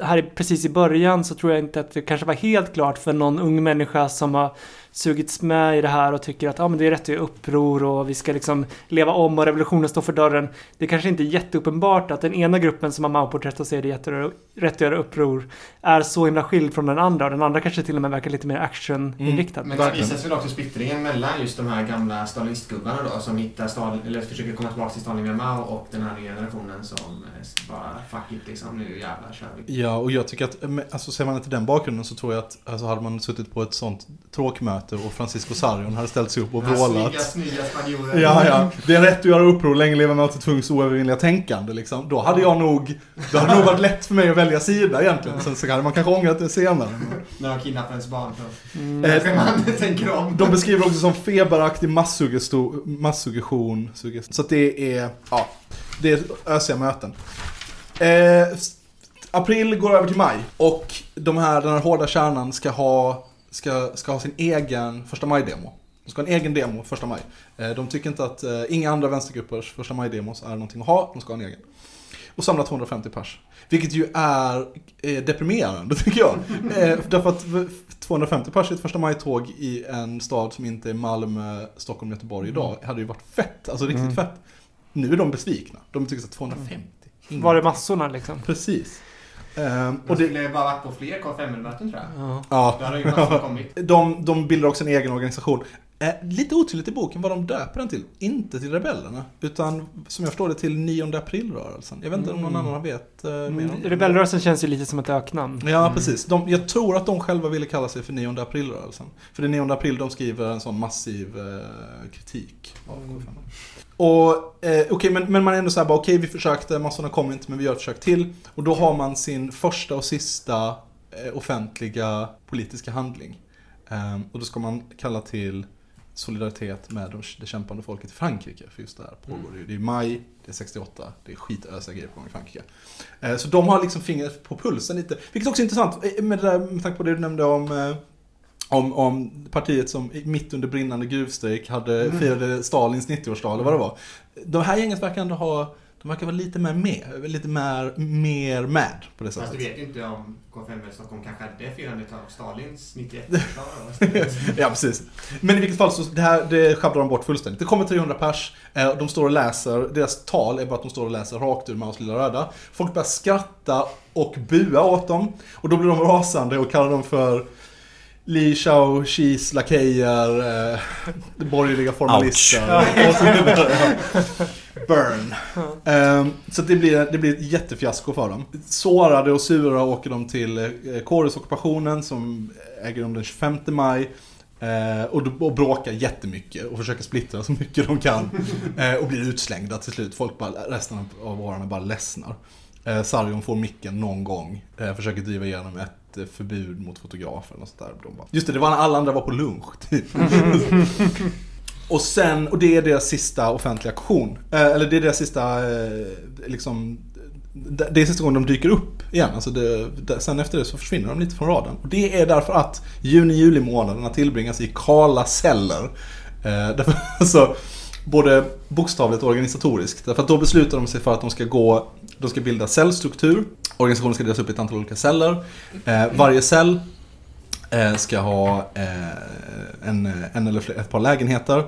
här precis i början så tror jag inte att det kanske var helt klart för någon ung människa som har sugits med i det här och tycker att ah, men det är rätt att göra uppror och vi ska liksom leva om och revolutionen står för dörren. Det kanske inte är jätteuppenbart att den ena gruppen som har Mao-porträtt och säger det är rätt att göra uppror är så himla skild från den andra och den andra kanske till och med verkar lite mer actioninriktad. Men det visas väl också splittringen mellan just de här gamla stalinistgubbarna då som hittar Stalin, eller försöker komma tillbaka till Stalin via Mao och den här nya generationen som eh, bara fuck it liksom, nu jävlar kör vi. Ja, och jag tycker att, men, alltså ser man inte den bakgrunden så tror jag att, alltså hade man suttit på ett sånt tråkmöte och Francisco Sarion hade ställt sig upp och vrålat. Snygga, snygga. Ja, ja. Det är rätt att göra uppror, länge leva Mao Zedongs oövervinnliga tänkande liksom. Då hade jag nog, det hade nog varit lätt för mig att välja sida egentligen. Sen så hade man kanske ångrat det senare. När de kidnappar ens barn Mm. Eh, man tänker om. De beskriver också som feberaktig massuggestion. sugges- Så att det är, ja. Det är ösiga möten. Eh, april går över till maj och de här, den här hårda kärnan ska ha, ska, ska ha sin egen första maj-demo. De ska ha en egen demo första maj. Eh, de tycker inte att, eh, inga andra vänstergruppers första maj-demos är någonting att ha, de ska ha en egen. Och samla 250 pers. Vilket ju är eh, deprimerande tycker jag. Eh, därför att v- 250 pers i ett första maj-tåg i en stad som inte är Malmö, Stockholm, Göteborg idag hade ju varit fett. Alltså riktigt Mm. fett. Nu är de besvikna. De tycker att 250. ingen- Var det massorna liksom? Precis. Ehm, Och det, skulle bara varit på fler K5-möten tror jag. Ja. ja, Då hade ju massor kommit. de, de bildar också en egen organisation. Eh, lite otydligt i boken vad de döper den till. Inte till rebellerna, utan som jag förstår det till 9 april-rörelsen. Jag vet inte om någon Mm. annan vet eh, mer om Mm, det. Rebellrörelsen känns ju lite som ett öknamn. Ja, precis. De, jag tror att de själva ville kalla sig för 9 april-rörelsen. För det är 9 april de skriver en sån massiv eh, kritik av K5. Och eh, okej, men, men man är ändå såhär bara okej vi försökte, massorna kom inte men vi gör ett försök till. Och då har man sin första och sista eh, offentliga politiska handling. Eh, och då ska man kalla till solidaritet med de, det kämpande folket i Frankrike. För just det här pågår det ju. Det är maj, det är 68, det är skitösiga grejer på gång i Frankrike. Eh, Så de har liksom fingret på pulsen lite. Vilket också är intressant eh, med, det där, med tanke på det du nämnde om eh, om, om partiet som mitt under brinnande gruvstrejk hade Mm. firade Stalins 90-årsdag eller vad det var. De här gänget verkar ändå ha, de verkar vara lite mer med, lite mer, mer med på det Fast sättet. du vet ju inte om K5 i Stockholm kanske hade firandet av Stalins 91 Ja, precis. Men i vilket fall så, det här det sjabblar de bort fullständigt. Det kommer 300 pers, eh, de står och läser, deras tal är bara att de står och läser rakt ur Maus lilla röda. Folk börjar skratta och bua åt dem, och då blir de rasande och kallar dem för Li Shao Shis lakejer, eh, borgerliga formalister och så vidare. Burn. Ehm, så det blir, det blir ett jättefiasko för dem. Sårade och sura åker de till eh, Kårhusockupationen som äger rum den 25 maj. Eh, och, och bråkar jättemycket och försöker splittra så mycket de kan. Eh, och blir utslängda till slut. Folk bara, resten av åren bara ledsnar. Eh, Sargon får micken någon gång. Eh, försöker driva igenom ett förbud mot fotografer. Och sånt där. De bara, just det, det var när alla andra var på lunch. Typ. och sen, och det är deras sista offentliga aktion. Eh, eller det är deras sista, eh, liksom, det är sista gången de dyker upp igen. Alltså det, det, sen efter det så försvinner de lite från radarn. Och det är därför att juni-juli månaderna tillbringas i kala celler. Eh, därför, alltså, både bokstavligt och organisatoriskt. Därför att då beslutar de sig för att de ska gå, de ska bilda cellstruktur. Organisationen ska delas upp i ett antal olika celler. Eh, varje cell eh, ska ha eh, en, en eller fler, ett par lägenheter.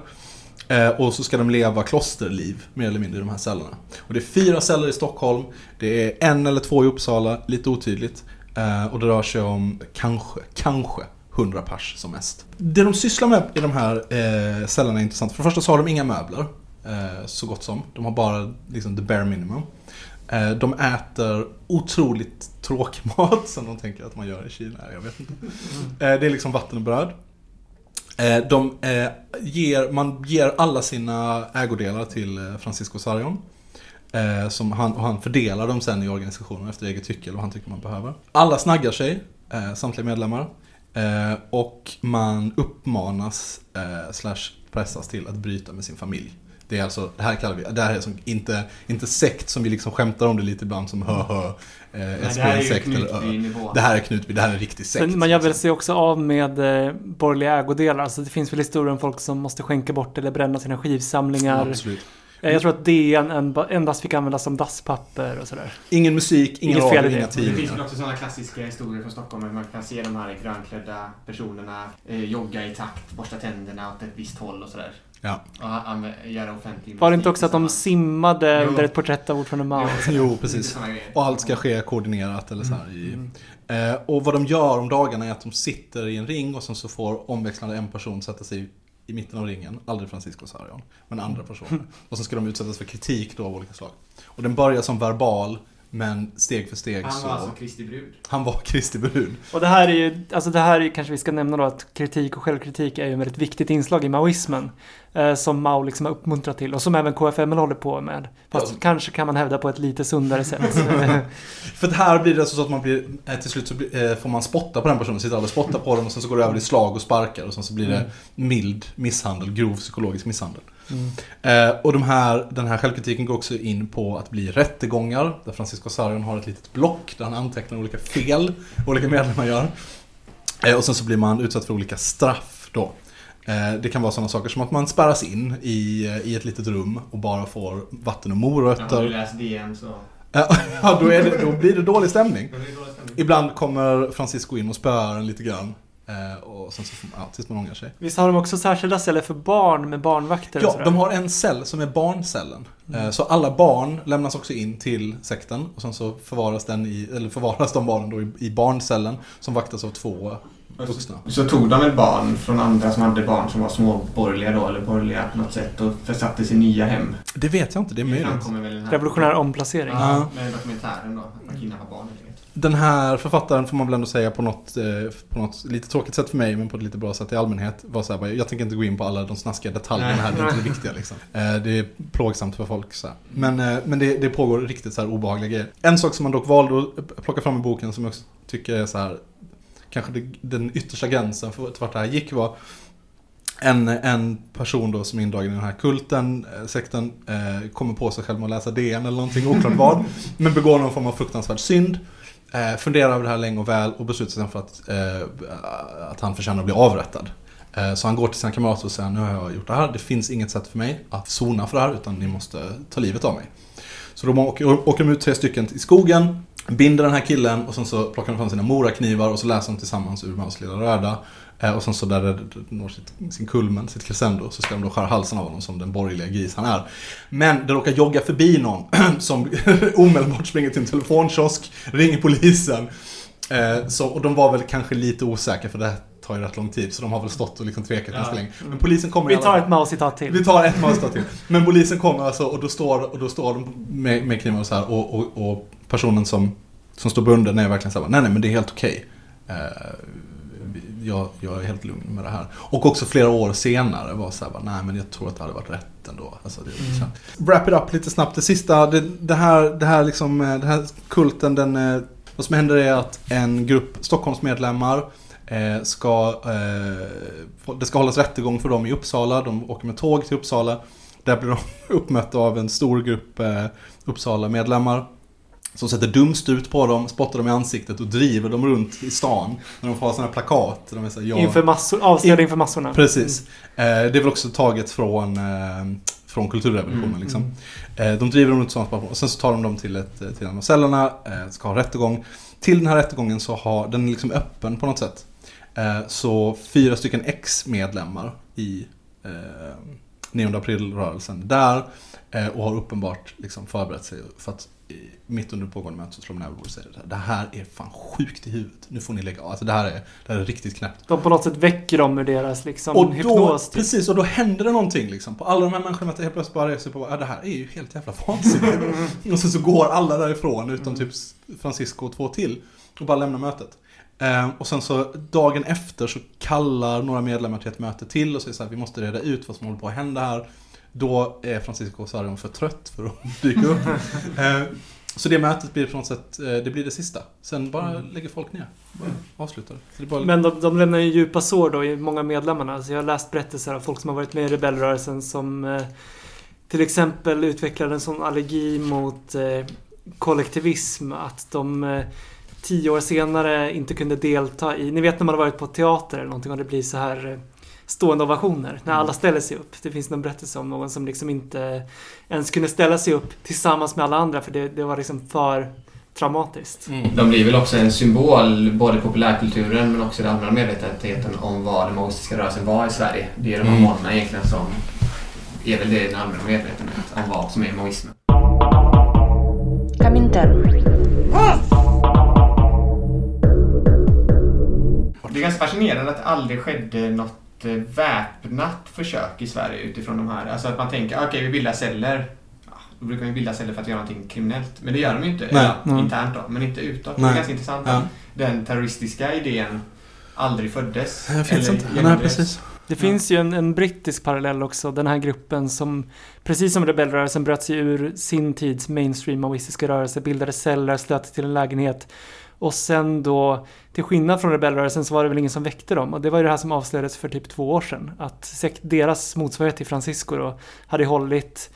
Eh, och så ska de leva klosterliv, mer eller mindre, i de här cellerna. Och det är fyra celler i Stockholm, det är en eller två i Uppsala, lite otydligt. Eh, och det rör sig om kanske, kanske 100 pers som mest. Det de sysslar med i de här eh, cellerna är intressant. För det första så har de inga möbler, eh, så gott som. De har bara liksom the bare minimum. Eh, de äter otroligt tråkig mat som de tänker att man gör i Kina. Jag vet inte. Eh, det är liksom vatten och bröd. Eh, de eh, ger, man ger alla sina ägodelar till eh, Francisco Sarrion. Eh, som han, och han fördelar dem sen i organisationen efter eget tycke eller vad han tycker man behöver. Alla snaggar sig, eh, samtliga medlemmar. Eh, och man uppmanas eh, slash pressas till att bryta med sin familj. Det är alltså, det här kallar vi, det här är som inte, inte sekt som vi liksom skämtar om det lite ibland som hö hö. Eh, här är sekt eller ö. Det här är Knutby, det här är en riktig sekt. Men man gör väl sig också av med eh, borgerliga ägodelar. Alltså det finns väl historier om folk som måste skänka bort eller bränna sina skivsamlingar. Absolut. Eh, Jag tror att DN en- endast fick användas som dasspapper och sådär. Ingen musik, ingen Inget fel radio, i det. inga Det finns tidningar. också sådana klassiska historier från Stockholm. där Man kan se de här grönklädda personerna eh, jogga i takt, borsta tänderna åt ett visst håll och sådär. Ja. Och göra offentlig Var det inte också att de simmade Jo. under ett porträtt av ordförande Mao? Jo, precis. Och allt ska ske koordinerat eller så här i... Mm. Eh, och vad de gör om dagarna är att de sitter i en ring och sen så får omväxlande en person sätta sig i mitten av ringen. Aldrig Francisco Sarrion, men andra personer. Och så ska de utsättas för kritik då av olika slag. Och den börjar som verbal, men steg för steg Han så... var alltså Kristi brud. Han var Kristi brud. Och det här är ju, alltså det här är, kanske vi ska nämna då att kritik och självkritik är ju ett väldigt viktigt inslag i maoismen. Eh, som Mao liksom har uppmuntrat till och som även KFML håller på med. Fast Ja. kanske kan man hävda på ett lite sundare sätt. För här blir det alltså så att man blir, eh, till slut så blir, eh, får man spotta på den personen, sitter alla och spottar på den och sen så går det över i slag och sparkar och sen så blir det Mm. mild misshandel, grov psykologisk misshandel. Eh, och de här, den här självkritiken går också in på att bli rättegångar. Där Francisco Sarrion har ett litet block där han antecknar olika fel olika medlemmar gör. Eh, och sen så blir man utsatt för olika straff då. Eh, det kan vara sådana saker som att man spärras in i, i ett litet rum och bara får vatten och Har du morötter. läst DN så... Ja, då, det, då blir det dålig stämning. Ibland kommer Francisco in och spöar en lite grann. Eh, och sen så får man, ja, tills man ångrar sig. Visst har de också särskilda celler för barn med barnvakter Ja, de har en cell som är barncellen. Eh, Så alla barn lämnas också in till sekten och sen så förvaras, den i, eller förvaras de barnen då i, i barncellen som vaktas av två vuxna. Så tog de ett barn från andra som hade barn som var småborgerliga då, eller borgerliga på något sätt och försattes i nya hem. Det vet jag inte, det är möjligt. framkommer väl i den här... Revolutionär omplacering. Ja, med dokumentären då. att Man kidnappar barn. Den här författaren får man väl ändå säga på något, eh, på något lite tråkigt sätt för mig men på ett lite bra sätt i allmänhet. Var så här, jag tänker inte gå in på alla de snaskiga detaljerna här, det är inte det viktiga liksom. Eh, det är plågsamt för folk. Så här. Men, eh, men det, det pågår riktigt så här obehagliga grejer. En sak som man dock valde att plocka fram i boken som jag också tycker är så här kanske det, den yttersta gränsen för vart det här gick var en, en person då som är indragen i den här kulten, sekten, eh, kommer på sig själv med att läsa DN eller någonting, oklart vad. Men begår någon form av fruktansvärd synd. Eh, funderar över det här länge och väl och beslutar sig för att, eh, att han förtjänar att bli avrättad. Eh, så han går till sina kamrater och säger nu har jag gjort det här, det finns inget sätt för mig att sona för det här utan ni måste ta livet av mig. Så de åker, åker de ut tre stycken i skogen, binder den här killen och sen så plockar de fram sina moraknivar och så läser de tillsammans ur Maus lilla röda. Eh, Och sen så där det når sitt, sin kulmen, sitt crescendo, så ska de då skära halsen av honom som den borgerliga gris han är. Men det råkar jogga förbi någon som omedelbart springer till en telefonkiosk, ringer polisen. Eh, Så, och de var väl kanske lite osäkra för det tar ju rätt lång tid, så de har väl stått och liksom tvekat ganska länge. Men polisen kommer Vi tar ett Mao-citat till. Vi tar ett Mazda till. Men polisen kommer alltså och då står, och då står de med, med knivar och så här och, och, och personen som, som står bunden är verkligen så här, nej nej men det är helt okej. Eh, jag, jag är helt lugn med det här. Och också flera år senare var så här, bara, nej men jag tror att det hade varit rätt ändå. Alltså, det, mm. Wrap it up lite snabbt. Det sista, det, det här, det här liksom, eh, den här kulten, den, eh, vad som händer är att en grupp Stockholmsmedlemmar eh, ska, det ska hållas rättegång för dem i Uppsala. De åker med tåg till Uppsala. Där blir de uppmötta av en stor grupp Uppsala-medlemmar. Som sätter dumstut på dem, spottar dem i ansiktet och driver dem runt i stan. När de får ha sådana här plakat. De är så här, ja, Inför massor, avslöjade inför massorna. Precis. Eh, det är väl också taget från, eh, från kulturrevolutionen. Mm, liksom. Eh, de driver dem runt sådana och sen så tar de dem till, ett, till en av cellerna, eh, ska ha rättegång. Till den här rättegången så har den är liksom öppen på något sätt. Eh, så fyra stycken ex-medlemmar i eh, 9 april-rörelsen där eh, och har uppenbart liksom förberett sig för att mitt under pågående möte så slår de näven och säger det här är fan sjukt i huvudet. Nu får ni lägga av. Alltså det här är, det här är riktigt knäppt. De på något sätt väcker dem ur deras liksom, Och då, hypnos. Typ. precis, och då händer det någonting liksom. På alla de här människorna att helt plötsligt bara reser på ja, det här är ju helt jävla vansinnigt. och sen så går alla därifrån utom typ Francisco och två till. Och bara lämnar mötet. Eh, och sen så dagen efter så kallar några medlemmar till ett möte till och säger så här, vi måste reda ut vad som håller på att hända här. Då är Francisco Sarrion för trött för att dyka upp. Eh, så det mötet blir på något sätt, eh, det blir det sista. Sen bara lägger folk ner. Bara avslutar. Så det är bara... Men de, de lämnar ju djupa sår då i många medlemmarna. Så jag har läst berättelser av folk som har varit med i rebellrörelsen som eh, till exempel utvecklade en sån allergi mot eh, kollektivism att de eh, tio år senare inte kunde delta i... Ni vet när man har varit på teater eller någonting och det blir så här eh, stående ovationer. När alla ställer sig upp. Det finns någon berättelse om någon som liksom inte ens kunde ställa sig upp tillsammans med alla andra för det, det var liksom för traumatiskt. De blir väl också en symbol, både i populärkulturen men också i den allmänna medvetenheten om vad den maoistiska rörelsen var i Sverige. Det är de här Mm. månaderna egentligen som är väl det i den allmänna medvetenheten om vad som är maoismen. Det är ganska fascinerande att det aldrig skedde något väpnat försök i Sverige utifrån de här. Alltså att man tänker, okej vi bildar celler. Ja, Då brukar vi bilda celler för att göra någonting kriminellt. Men det gör de ju inte. Nej. Mm. internt då, men inte utåt. Det Nej. är ganska intressant Ja. att den terroristiska idén aldrig föddes. Det finns eller inte. Nej, precis. Det finns ju en, en brittisk parallell också, den här gruppen som precis som rebellrörelsen bröt sig ur sin tids mainstream maoistiska rörelse, bildade celler, slöt till en lägenhet Och sen då, till skillnad från rebellrörelsen så var det väl ingen som väckte dem. Och det var ju det här som avslöjades för typ två år sedan. Att deras motsvarighet till Francisco då hade hållit,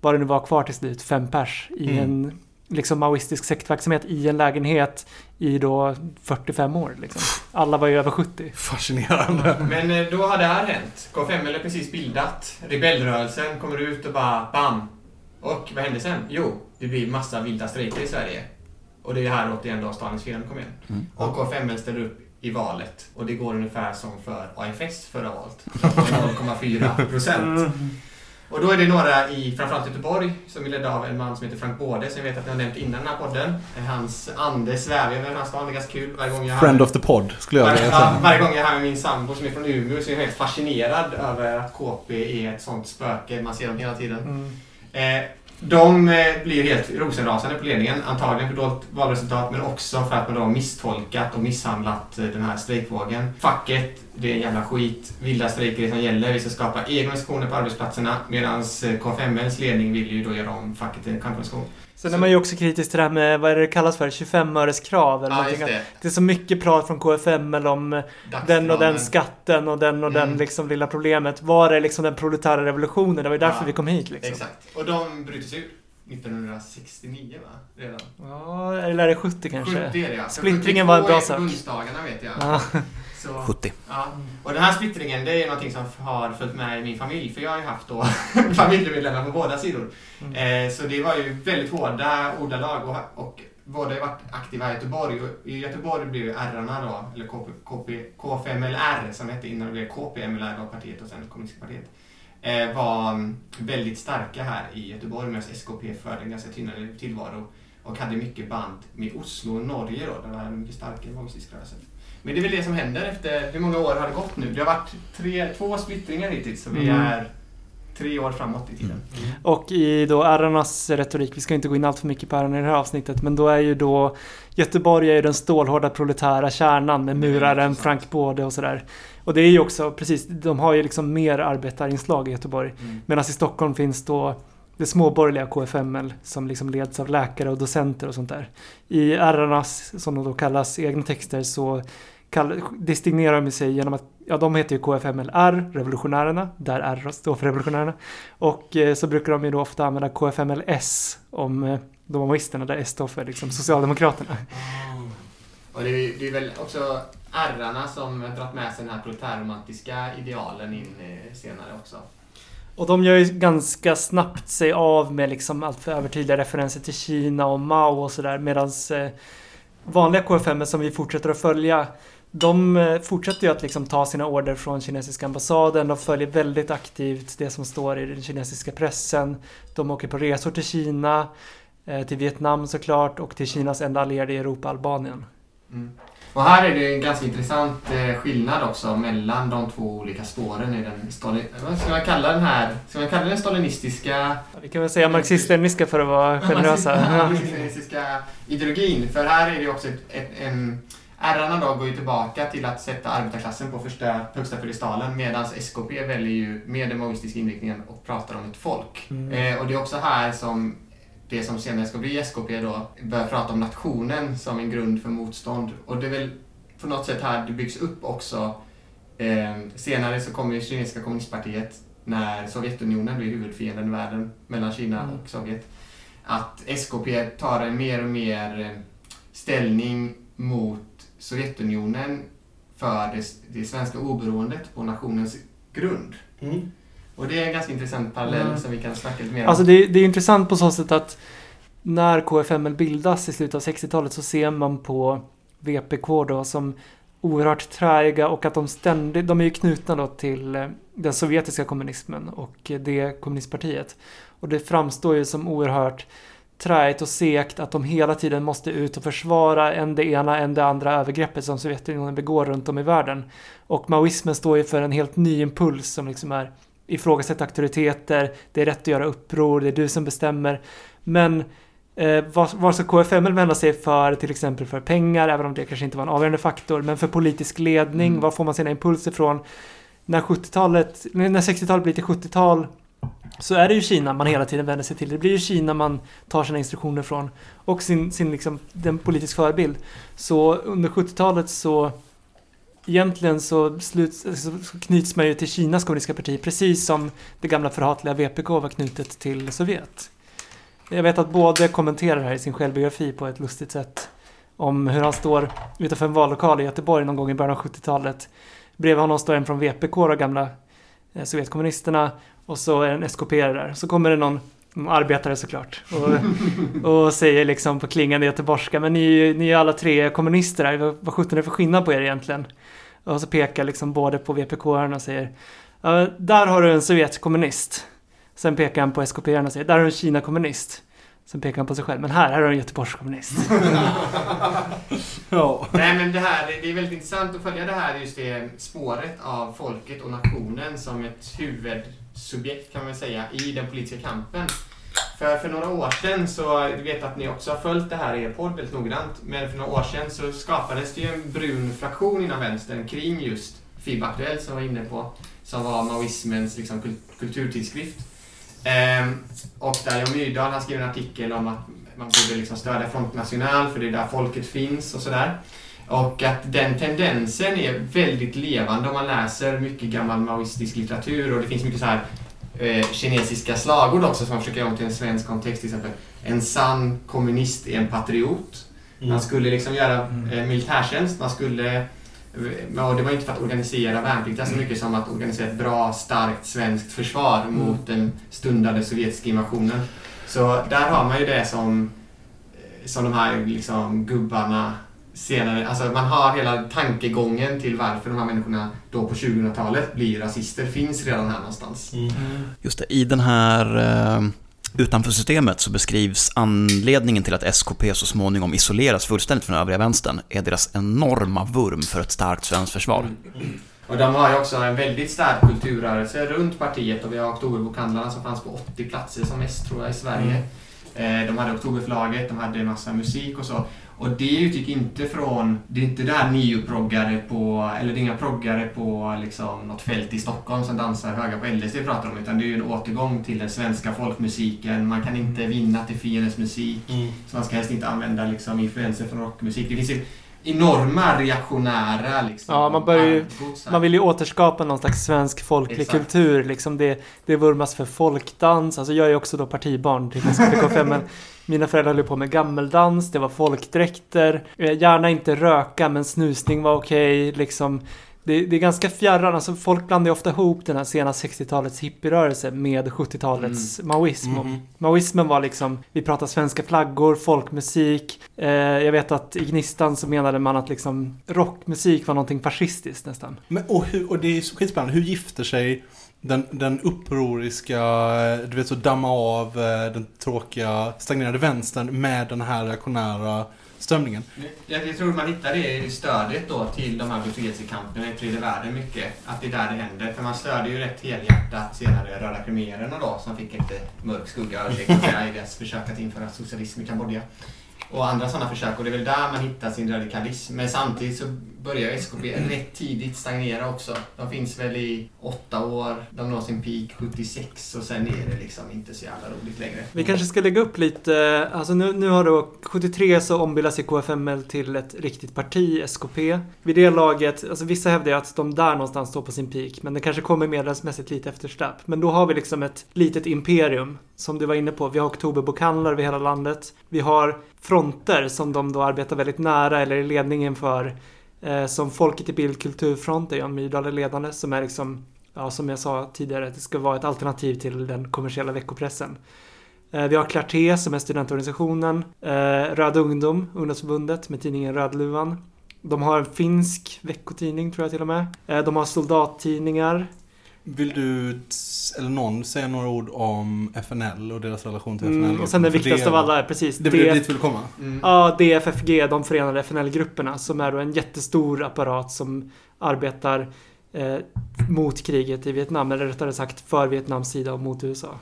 vad det nu var kvar till slut, fem pers i Mm. en liksom maoistisk sektverksamhet i en lägenhet i då 45 år. Liksom. Alla var ju över 70. Fascinerande. Men eh, då har det här hänt. KFM är precis bildat. Rebellrörelsen kommer ut och bara BAM! Och vad händer sen? Jo, det blir massa vilda strejker i Sverige. Och det är här återigen då Stalins fiende kom igen. Mm. Och KFM ställer upp i valet. Och det går ungefär som för AFS förra valet. 0,4 procent. Och då är det några i framförallt Göteborg som är ledda av en man som heter Frank Både som jag vet att ni har nämnt innan den här podden. Hans ande svävar över den här stan. Det är ganska kul varje gång jag Friend of the pod skulle jag vilja ja, säga. varje gång jag är här med min sambo som är från Umeå så är jag helt fascinerad över att KP är ett sånt spöke. Man ser dem hela tiden. Mm. Eh, de eh, blir helt rosenrasande på ledningen. Antagligen för dåligt valresultat men också för att man då har misstolkat och misshandlat eh, den här strejkvågen. Facket, det är en jävla skit. Vilda strejker är som gäller. Vi ska skapa egna organisationer på arbetsplatserna. Medan eh, KFMLs ledning vill ju då göra om facket till en kamporganisation. Sen är man ju också kritisk till det här med, vad är det det kallas för, 25-öreskrav eller Ja, någonting. det. Det är så mycket prat från KFML om den och den skatten och den och den Mm. liksom lilla problemet. Var är liksom den proletära revolutionen? Det var ju därför Ja, vi kom hit liksom. Exakt. Och de bryter sig ur 1969 va? Redan. Ja, eller är det 70 kanske? 70 är det ja. Splittringen var en bra 72 är sak. Förbundsdagarna vet jag. Ja. Så, 70. ja. Och den här splittringen det är någonting som har följt med i min familj. För jag har ju haft då familjemedlemmar på båda sidor. Mm. Eh, så det var ju väldigt hårda ordalag och, och båda har varit aktiva i Göteborg. Och I Göteborg blev ju R-arna då, eller KP, KP, KFMLR som hette innan det blev KPMLR var partiet och sen kommunistiska partiet. Eh, var mm, väldigt starka här i Göteborg medan SKP förde en ganska tynnare tillvaro. Och hade mycket band med Oslo och Norge då, där det var mycket stark maoistisk rörelse. Men det är väl det som händer efter, hur många år har det gått nu? Det har varit tre, två splittringar hittills så vi Mm. är tre år framåt i tiden. Och i då ärarnas retorik, vi ska inte gå in allt för mycket på ärarna i det här avsnittet, men då är ju då Göteborg är ju den stålhårda proletära kärnan med muraren, Frank Både och sådär. Och det är ju också, precis, de har ju liksom mer arbetarinslag i Göteborg. Mm. Medan i Stockholm finns då det småborgerliga KFML som liksom leds av läkare och docenter och sånt där. I ärarnas, som de då kallas, egna texter så kall, distingerar de sig genom att, ja de heter ju KFMLR, revolutionärerna, där R står för revolutionärerna. Och eh, så brukar de ju då ofta använda KFMLS om eh, de maoisterna, där S står för liksom Socialdemokraterna. Och det är, det är väl också ärrarna som har dragit med sig den här proletärromantiska idealen in eh, senare också. Och de gör ju ganska snabbt sig av med liksom allt för övertydliga referenser till Kina och Mao och sådär. Medan eh, vanliga KFM som vi fortsätter att följa, de eh, fortsätter ju att liksom ta sina order från kinesiska ambassaden. De följer väldigt aktivt det som står i den kinesiska pressen. De åker på resor till Kina, eh, till Vietnam såklart och till Kinas enda allierade i Europa, Albanien. Mm. Och här är det en ganska intressant eh, skillnad också mellan de två olika spåren i den. Vad ska man kalla den här? Ska man kalla den stalinistiska... Vi kan väl säga marxist-leniniska för att vara generösa. Marxist-leninistiska ideologin. För här är det också ett, ett, en... Ärrarna då går ju tillbaka till att sätta arbetarklassen på första, högsta pedestalen medan SKP väljer ju med den maoistiska inriktningen och pratar om ett folk. Mm. Eh, och det är också här som det som senare ska bli SKP då börjar prata om nationen som en grund för motstånd. Och det är väl på något sätt här det byggs upp också. Eh, senare så kommer ju kinesiska kommunistpartiet när Sovjetunionen blir huvudfienden i världen mellan Kina Mm. och Sovjet. Att SKP tar en mer och mer eh, ställning mot Sovjetunionen för det, det svenska oberoendet på nationens grund. Mm. Och det är en ganska intressant parallell Mm. som vi kan snacka lite mer om. Alltså det, det är intressant på så sätt att när KFML bildas i slutet av 60-talet så ser man på VPK då som oerhört träiga och att de ständigt, de är ju knutna då till eh, den sovjetiska kommunismen och eh, det kommunistpartiet. Och det framstår ju som oerhört träigt och segt att de hela tiden måste ut och försvara en det ena, en det andra övergreppet som Sovjetunionen begår runt om i världen. Och maoismen står ju för en helt ny impuls som liksom är ifrågasätta auktoriteter, det är rätt att göra uppror, det är du som bestämmer. Men eh, vad, vad ska KFML vända sig för, till exempel för pengar, även om det kanske inte var en avgörande faktor, men för politisk ledning, Mm. var får man sina impulser från? När 70-talet, när 60-talet blir till 70-tal så är det ju Kina man hela tiden vänder sig till. Det blir ju Kina man tar sina instruktioner från och sin, sin liksom, den politisk förebild. Så under 70-talet så Egentligen så, sluts, så knyts man ju till Kinas kommunistiska parti precis som det gamla förhatliga VPK var knutet till Sovjet. Jag vet att både kommenterar det här i sin självbiografi på ett lustigt sätt om hur han står utanför en vallokal i Göteborg någon gång i början av 70-talet. Bredvid honom står en från VPK, de gamla eh, Sovjetkommunisterna och så är det en SKP där. Så kommer det någon arbetare såklart. Och, och säger liksom på klingande göteborgska, men ni, ni är alla tre kommunister här, vad, sjutton är det för skillnad på er egentligen? Och så pekar liksom både på vpk och säger, där har du en sovjetkommunist. Sen pekar han på skp och säger, där har du en Kina-kommunist. Sen pekar han på sig själv, men här, här har du en Göteborgskommunist. Ja. Nej men det här, det är väldigt intressant att följa det här just det spåret av folket och nationen som ett subjekt kan man säga i den politiska kampen. För, för några år sedan så, du vet att ni också har följt det här i er podd väldigt noggrant, men för några år sedan så skapades det ju en brun fraktion inom vänstern kring just FIB Aktuellt som jag var inne på, som var maoismens liksom, kulturtidskrift. Ehm, och där Jan Myrdal har skrivit en artikel om att man borde liksom stödja Front National för det är där folket finns och sådär. Och att den tendensen är väldigt levande om man läser mycket gammal maoistisk litteratur och det finns mycket så här eh, kinesiska slagord också som man försöker göra om till en svensk kontext. Till exempel, en sann kommunist är en patriot. Man skulle liksom göra eh, militärtjänst, man skulle eh, och det var inte för att organisera värnpliktiga så mycket som att organisera ett bra, starkt svenskt försvar mot den stundande sovjetiska invasionen. Så där har man ju det som, som de här liksom, gubbarna senare, alltså man har hela tankegången till varför de här människorna då på 2000-talet blir rasister finns redan här någonstans. Just det, i den här eh, utanför systemet så beskrivs anledningen till att SKP så småningom isoleras fullständigt från övriga vänstern är deras enorma vurm för ett starkt svenskt försvar. Och de har ju också en väldigt stark kulturrörelse runt partiet och vi har Oktoberbokhandlarna som fanns på 80 platser som mest tror jag i Sverige. Eh, De hade Oktoberförlaget, de hade en massa musik och så. Och det utgick inte från, det är inte där neoproggare på, eller det är inga proggare på liksom något fält i Stockholm som dansar höga på LSD pratar om, utan det är ju en återgång till den svenska folkmusiken. Man kan inte vinna till fiendens musik, så man ska helst inte använda liksom influenser från rockmusik. Det finns ju enorma reaktionära liksom, Ja, man börjar ju- här. Man vill ju återskapa någon slags svensk folklig Exakt. kultur. Liksom det, det vurmas för folkdans. Alltså jag är också då partibarn till SKPK5 men mina föräldrar höll på med gammeldans, det var folkdräkter. Eh, Gärna inte röka men snusning var okej. liksom. Det, det är ganska fjärran, alltså folk blandar ju ofta ihop den här sena 60-talets hippierörelse med 70-talets maoism. Och Maoismen var liksom, vi pratar svenska flaggor, folkmusik. Eh, jag vet att i Gnistan så menade man att liksom rockmusik var någonting fascistiskt nästan. Men, och, hur, och det är så skitspännande. Hur gifter sig den, den upproriska, du vet så damma av eh, den tråkiga stagnerade vänstern med den här reaktionära strömningen? Jag, jag tror man hittar det i stödet då till de här befrielsekamperna i tredje världen mycket. Att det är där det händer. För man stödjer ju rätt helhjärtat senare Röda khmererna då som fick lite mörk skugga säga, i deras försök att införa socialism i Kambodja. Och andra sådana försök och det är väl där man hittar sin radikalism. Men samtidigt så börjar SKP rätt tidigt stagnera också. De finns väl i åtta år, de når sin peak 76 och sen är det liksom inte så jävla roligt längre. Vi kanske ska lägga upp lite, eh, alltså nu, nu har då 73 så ombildas ju KFML till ett riktigt parti, SKP. Vid det laget, alltså vissa hävdar ju att de där någonstans står på sin peak, men det kanske kommer medlemsmässigt lite efter stapp. Men då har vi liksom ett litet imperium, som du var inne på. Vi har oktoberbokhandlar över hela landet. Vi har fronter som de då arbetar väldigt nära eller i ledningen för. Eh, som Folket i Bild Kulturfront, där Jan Myrdal är ledande, som är liksom Ja, som jag sa tidigare, det ska vara ett alternativ till den kommersiella veckopressen. Eh, Vi har Clarté som är studentorganisationen. eh, Röd Ungdom, ungdomsförbundet med tidningen Rödluvan. De har en finsk veckotidning tror jag till och med. Eh, De har soldattidningar. Vill du, eller någon, säga några ord om FNL och deras relation till FNL? Mm, och sen det viktigaste av alla är precis Det DF dit vill komma. Mm. Ja, DFFG, de förenade FNL-grupperna, som är då en jättestor apparat som arbetar eh, mot kriget i Vietnam, eller rättare sagt för Vietnams sida och mot USA.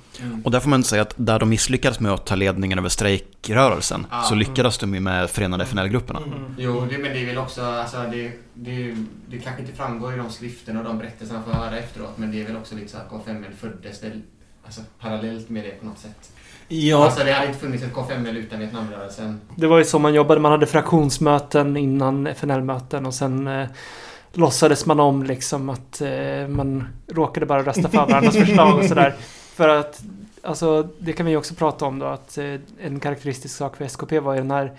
Och där får man säga att där de misslyckades med att ta ledningen över strejkrörelsen Ja. så lyckades de ju med Förenade FNL-grupperna. Jo, det, men det är väl också, alltså det, det, det kanske inte framgår i de skrifterna och de berättelserna man får höra efteråt, men det är väl också lite så att KFML föddes väl alltså, parallellt med det på något sätt. Ja, Alltså det hade inte funnits ett K5 utan Vietnamrörelsen. Det var ju så man jobbade. Man hade fraktionsmöten innan FNL-möten och sen eh, låtsades man om liksom att eh, man råkade bara rösta för varandras förslag och sådär. För att, alltså det kan vi ju också prata om då att eh, en karaktäristisk sak för SKP var ju den här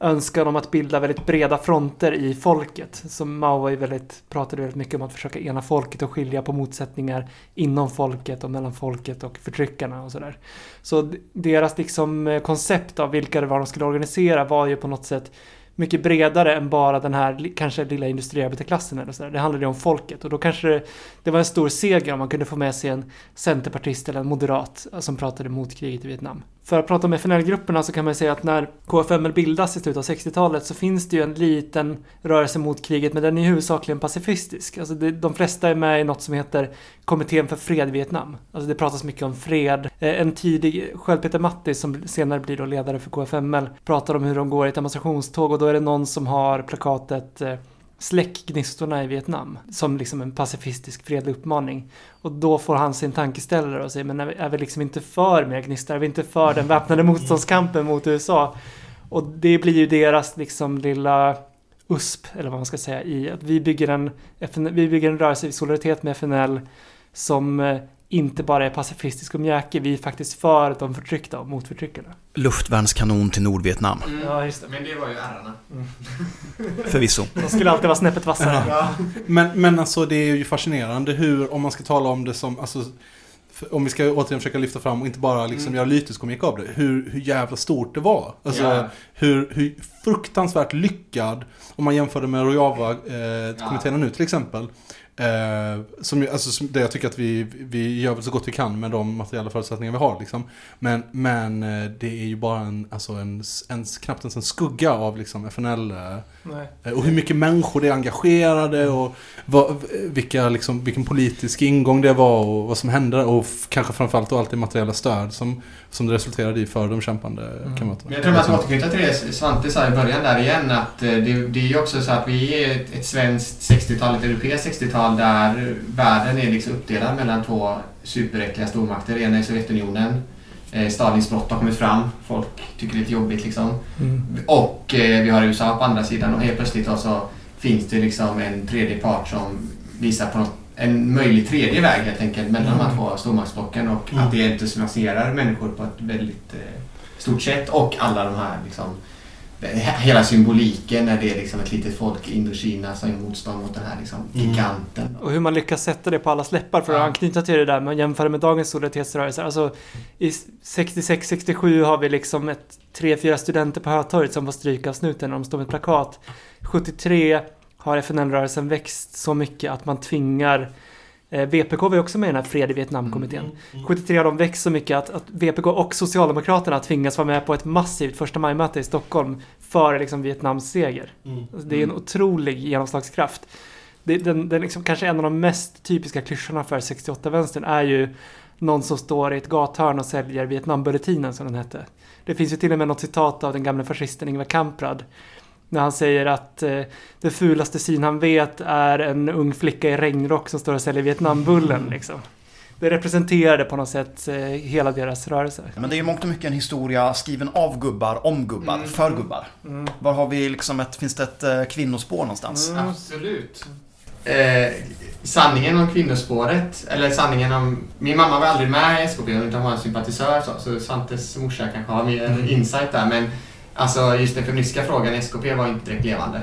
önskan om att bilda väldigt breda fronter i folket. Så Mao var ju väldigt, pratade väldigt mycket om att försöka ena folket och skilja på motsättningar inom folket och mellan folket och förtryckarna och sådär. Så deras liksom eh, koncept av vilka det var de skulle organisera var ju på något sätt mycket bredare än bara den här kanske lilla industriarbetarklassen eller sådär. Det handlade ju om folket och då kanske det, det var en stor seger om man kunde få med sig en centerpartist eller en moderat eh, som pratade mot kriget i Vietnam. För att prata om FNL-grupperna så kan man säga att när KFML bildas i slutet av 60-talet så finns det ju en liten rörelse mot kriget men den är huvudsakligen pacifistisk. Alltså det, de flesta är med i något som heter Kommittén för fred i Vietnam. Alltså det pratas mycket om fred. Eh, en tidig, själv Peter Mattis som senare blir då ledare för KFML pratar om hur de går i ett demonstrationståg och då är det någon som har plakatet eh, Släck gnistorna i Vietnam som liksom en pacifistisk fredlig uppmaning. Och då får han sin tankeställare och säger men är vi, är vi liksom inte för mer gnistor? Är vi inte för den väpnade motståndskampen mot USA? Och det blir ju deras liksom lilla USP, eller vad man ska säga, i att vi bygger en, FN, vi bygger en rörelse i solidaritet med FNL som eh, inte bara är pacifistisk och mjäkig, vi är faktiskt för de förtryckta och mot förtryckarna. Luftvärnskanon till Nordvietnam. Ja, just det. Men det var ju ärarna. Förvisso. De skulle alltid vara snäppet vassare. Ja. men, men alltså det är ju fascinerande hur, om man ska tala om det som, alltså, om vi ska återigen försöka lyfta fram och inte bara liksom Mm. göra lyteskomik av det, hur, hur jävla stort det var. Alltså Ja. hur, hur fruktansvärt lyckad, om man jämför det med Rojava-kommittéerna nu till exempel. Eh, som, alltså, som, det jag tycker att vi, vi gör väl så gott vi kan med de materiella förutsättningar vi har. Liksom. Men, men eh, det är ju bara en, alltså en, en, knappt ens en skugga av liksom, FNL. Eh, Nej. Eh, Och hur mycket människor det är engagerade och vad, vilka, liksom, vilken politisk ingång det var och vad som hände. Och kanske framförallt då allt det materiella stöd som, som det resulterade i för de kämpande Mm. kamraterna. Jag tror man ska återknyta till det Svante sa i början där igen att eh, det, det är ju också så att vi är ett, ett svenskt 60-tal, ett europeiskt 60-tal där världen är liksom uppdelad mellan två superäckliga stormakter. Ena är Sovjetunionen. Eh, Stalins brott har kommit fram. Folk tycker det är lite jobbigt liksom. Mm. Och eh, vi har USA på andra sidan och helt plötsligt så finns det liksom en tredje part som visar på något, en möjlig tredje väg helt enkelt mellan de här två stormaktsblocken och Mm. att det entusiasmerar människor på ett väldigt eh, stort sätt och alla de här liksom Hela symboliken när det är liksom ett litet folk i Indokina som gör motstånd mot den här liksom Mm. giganten. Och hur man lyckas sätta det på alla läppar för att Ja. anknyta till det där med att jämföra med dagens solidaritetsrörelser. Alltså i 66-67 har vi liksom ett tre, fyra studenter på Hötorget som får stryka av snuten när de står med ett plakat. 73 har FNL-rörelsen växt så mycket att man tvingar eh, VPK var också med i den här Fred i Vietnam-kommittén. 73 har de växt så mycket att, att VPK och Socialdemokraterna tvingas vara med på ett massivt första maj-möte i Stockholm för liksom Vietnams seger. Alltså, Det är en otrolig genomslagskraft. Det, den, den liksom, kanske en av de mest typiska klyschorna för 68-vänstern är ju någon som står i ett gathörn och säljer Vietnambulletinen som den hette. Det finns ju till och med något citat av den gamla fascisten Ingvar Kamprad. När han säger att eh, det fulaste syn han vet är en ung flicka i regnrock som står och säljer Vietnambullen. Liksom. Det representerade på något sätt eh, hela deras rörelse. Men det är ju mångt och mycket en historia skriven av gubbar, om gubbar, Mm. för gubbar. Mm. Var har vi liksom ett, finns det ett eh, kvinnospår någonstans? Mm. Absolut. Eh, sanningen om kvinnospåret, eller sanningen om... Min mamma var aldrig med i SKP utan var en sympatisör så, så Svantes morsa kanske har mer insight där men alltså just den feministiska frågan i SKP var inte direkt levande.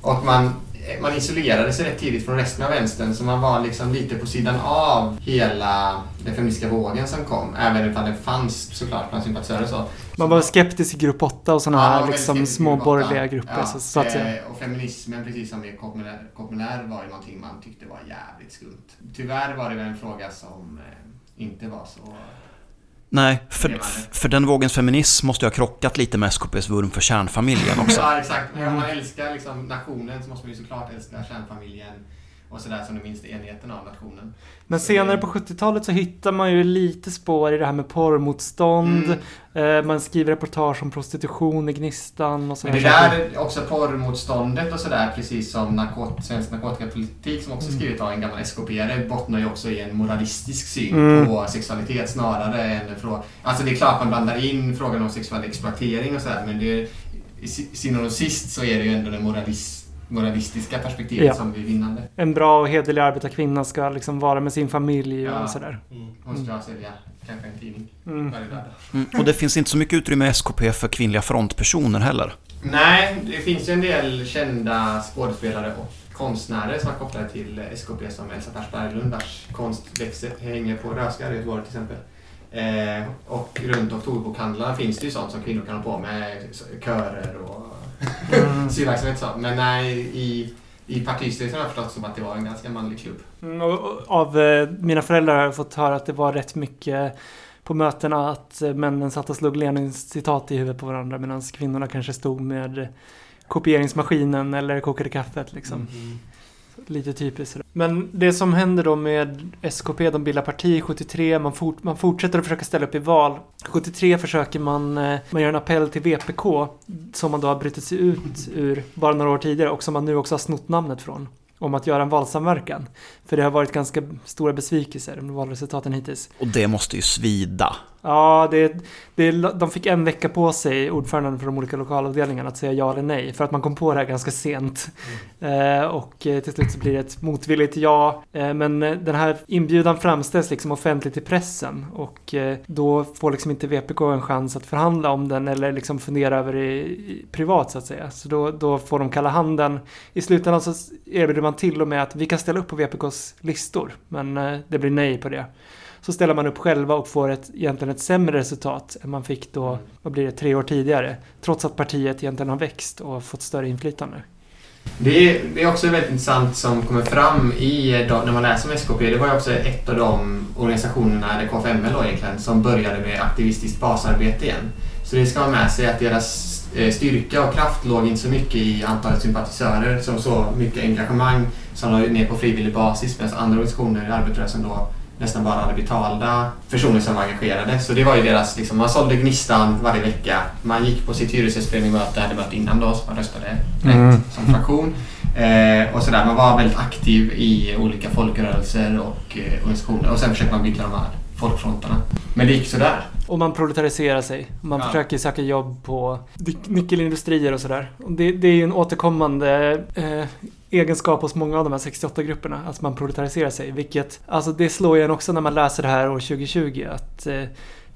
Och man, man isolerade sig rätt tidigt från resten av vänstern så man var liksom lite på sidan av hela den feministiska vågen som kom. Även om det fanns såklart bland sympatisörer och så. Man var skeptisk i grupp 8 och sådana Ja, här liksom små borgerliga grupper. Ja, så, så att säga. eh, Och feminismen, precis som i Kopmelär, Kopmelär var ju någonting man tyckte var jävligt skumt. Tyvärr var det väl en fråga som eh, inte var så... Nej, för, för den vågens feminism måste ju ha krockat lite med SKPs vurm för kärnfamiljen också. ja, exakt. Om man älskar liksom nationen så måste man ju såklart älska kärnfamiljen. Och sådär som den minsta enheten av nationen. Men senare på 70-talet så hittar man ju lite spår i det här med porrmotstånd. Mm. Eh, man skriver reportage om prostitution i Gnistan och så Men det där, också porrmotståndet och sådär, precis som narkot svensk narkotikapolitik som också Mm. skrivit av en gammal SKP-are, bottnar ju också i en moralistisk syn Mm. på sexualitet snarare än fråga... Alltså det är klart man blandar in frågan om sexuell exploatering och sådär, men det, i syvende och sist så är det ju ändå det moralis, moralistiska perspektivet Ja. som blir vinnande. En bra och hederlig arbetarkvinna ska liksom vara med sin familj och Ja. sådär. Hon ska sälja kanske en tidning Mm. varje lördag. Mm. Och det finns inte så mycket utrymme i SKP för kvinnliga frontpersoner heller. Nej, det finns ju en del kända skådespelare och konstnärer som är kopplade till SKP som Elsa Pers Berglund vars konst växer, hänger på Rösgar i Göteborg till exempel. Eh, och runt Oktoberbokhandlarna finns det ju sånt som kvinnor kan ha på med, körer och Mm. syverksamhet och så. Men nej, i, i partistyrelsen har jag förstått som att det var en ganska manlig klubb. Mm, och, och, av eh, mina föräldrar har jag fått höra att det var rätt mycket på mötena att eh, männen satt och slog Lenins citat i huvudet på varandra medan kvinnorna kanske stod med kopieringsmaskinen eller kokade kaffet liksom. Lite typiskt. Men det som händer då med SKP, de bildar parti 73, man, fort, man fortsätter att försöka ställa upp i val. 73 försöker man, eh, man gör en appell till VPK som man då har brutit sig ut ur bara några år tidigare och som man nu också har snott namnet från. Om att göra en valsamverkan. För det har varit ganska stora besvikelser med valresultaten hittills. Och det måste ju svida. Ja, det, det, de fick en vecka på sig, ordföranden för de olika lokalavdelningarna, att säga ja eller nej. För att man kom på det här ganska sent. Eh, och eh, till slut så blir det ett motvilligt ja. Eh, men eh, den här inbjudan framställs liksom offentligt i pressen. Och eh, då får liksom inte VPK en chans att förhandla om den eller liksom fundera över det privat så att säga. Så då, då får de kalla handen. I slutändan så erbjuder man till och med att vi kan ställa upp på VPKs listor. Men eh, det blir nej på det så ställer man upp själva och får ett, egentligen ett sämre resultat än man fick då, vad blir det, tre år tidigare. Trots att partiet egentligen har växt och fått större inflytande. Det är, det är också väldigt intressant som kommer fram i, då, när man läser om SKP. Det var ju också ett av de organisationerna, eller KFML då egentligen, som började med aktivistiskt basarbete igen. Så det ska man med sig att deras eh, styrka och kraft låg inte så mycket i antalet sympatisörer som så mycket engagemang som låg ner på frivillig basis medan andra organisationer i arbetarrörelsen då nästan bara hade betalda personer som var engagerade. Så det var ju deras, liksom, man sålde Gnistan varje vecka. Man gick på sitt hyresgästföreningsmöte, hade möte innan då, så man röstade rätt Mm. som fraktion. Eh, och sådär. Man var väldigt aktiv i olika folkrörelser och eh, organisationer. Och sen försökte man bygga de här folkfronterna. Men det gick sådär. Och man proletariserar sig. Man Ja. försöker söka jobb på ny- nyckelindustrier och sådär. Det, det är ju en återkommande eh, egenskap hos många av de här 68-grupperna. Att man proletariserar sig. Vilket, alltså det slår ju en också när man läser det här år 2020. Att eh,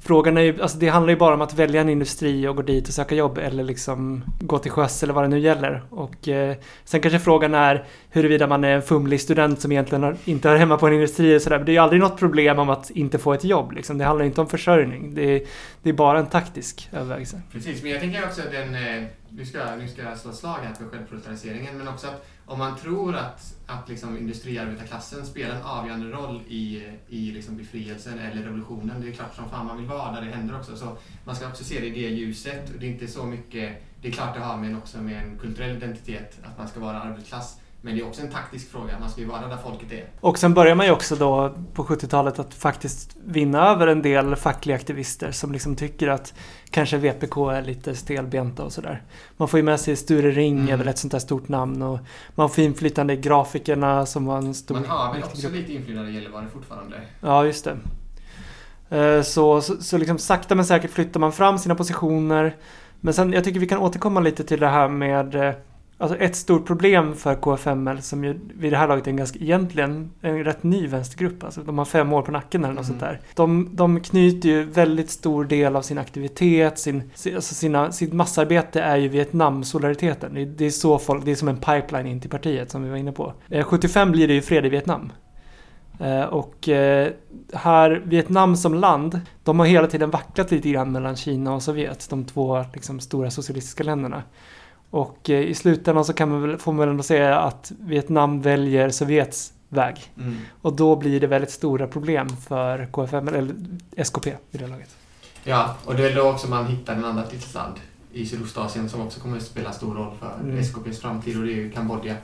Frågan är ju, alltså det handlar ju bara om att välja en industri och gå dit och söka jobb eller liksom gå till sjöss eller vad det nu gäller. Och eh, sen kanske frågan är huruvida man är en fumlig student som egentligen har, inte hör hemma på en industri och sådär. Men det är ju aldrig något problem om att inte få ett jobb liksom. Det handlar inte om försörjning. Det är, det är bara en taktisk övervägelse. Precis, men jag tänker också att den... Eh, nu, ska, nu ska jag slå ett slag här för självproduceringen, men också att om man tror att, att liksom industriarbetarklassen spelar en avgörande roll i, i liksom befrielsen eller revolutionen, det är klart som fan man vill vara där det händer också. Så man ska också se det i det ljuset. Det är inte så mycket... Det är klart det har med också med en kulturell identitet, att man ska vara arbetarklass. Men det är också en taktisk fråga. Man ska ju vara där folket är. Och sen börjar man ju också då på 70-talet att faktiskt vinna över en del fackliga aktivister som liksom tycker att kanske VPK är lite stelbenta och sådär. Man får ju med sig Sture Ring Mm. är väl ett sånt där stort namn och man får inflytande i grafikerna som var en stor Man har väl också grupp. lite inflytande i Gällivare fortfarande. Ja, just det. Eh, Så, så, så liksom sakta men säkert flyttar man fram sina positioner. Men sen, jag tycker vi kan återkomma lite till det här med eh, Alltså ett stort problem för KFML som ju vid det här laget är en ganska, egentligen en rätt ny vänstergrupp. Alltså de har fem år på nacken eller något Mm. sånt där. De, de knyter ju väldigt stor del av sin aktivitet, sin, si- alltså sina, sitt massarbete är ju Vietnam-solidariteten. Det, det är så folk, det är som en pipeline in till partiet som vi var inne på. Eh, 75 blir det ju fred i Vietnam. Eh, Och eh, här, Vietnam som land, de har hela tiden vacklat lite grann mellan Kina och Sovjet, de två liksom, stora socialistiska länderna. Och eh, i slutändan så kan man väl, får man väl ändå säga att Vietnam väljer Sovjets väg. Mm. Och då blir det väldigt stora problem för KFM, eller SKP i det laget. Ja, och det är då också man hittar en annat litet land i Sydostasien som också kommer att spela stor roll för Mm. SKPs framtid och det är ju Kambodja.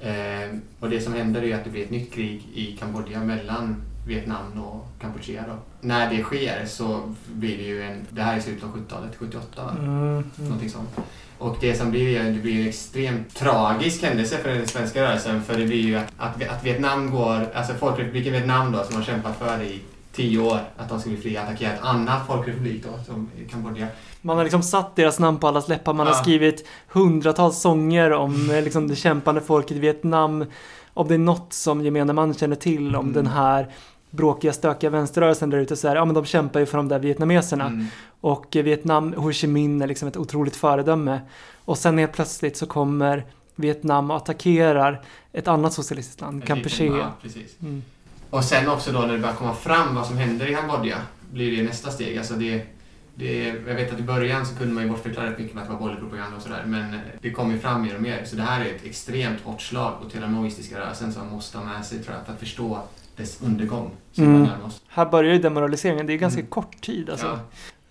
Eh, och det som händer är att det blir ett nytt krig i Kambodja mellan Vietnam och Kampuchea. Då. När det sker så blir det ju en... Det här är slutet av 70-talet, 78 va? Mm, mm. Någonting sånt. Och det som blir är- det blir en extremt tragisk händelse för den svenska rörelsen. För det blir ju att, att, att Vietnam går, alltså Folkrepubliken Vietnam då som har kämpat för i tio år, att de ska bli fria, attackerar ett annat folkrepublik då, som Kambodja. Man har liksom satt deras namn på allas läppar. Man har Ja. skrivit hundratals sånger om eh, liksom, det kämpande folket i Vietnam. Om det är något som gemene man känner till om Mm. den här bråkiga, stökiga vänsterrörelsen där ute så är det, ja men de kämpar ju för de där vietnameserna. Mm. Och eh, Vietnam, Ho Chi Minh är liksom ett otroligt föredöme. Och sen helt plötsligt så kommer Vietnam och attackerar ett annat socialistiskt land, Kampuchea. Mm. Och sen också då när det börjar komma fram vad som händer i Kambodja blir det nästa steg. Alltså det, det, jag vet att i början så kunde man ju bortförklara rätt mycket med att det var borgerlig propaganda och sådär. Men det kommer ju fram mer och mer. Så det här är ett extremt hårt slag mot hela maoistiska rörelsen som man måste ha med sig tror jag för att förstå dess undergång. Som Mm. Här börjar ju demoraliseringen, det är ganska Mm. kort tid alltså. Ja.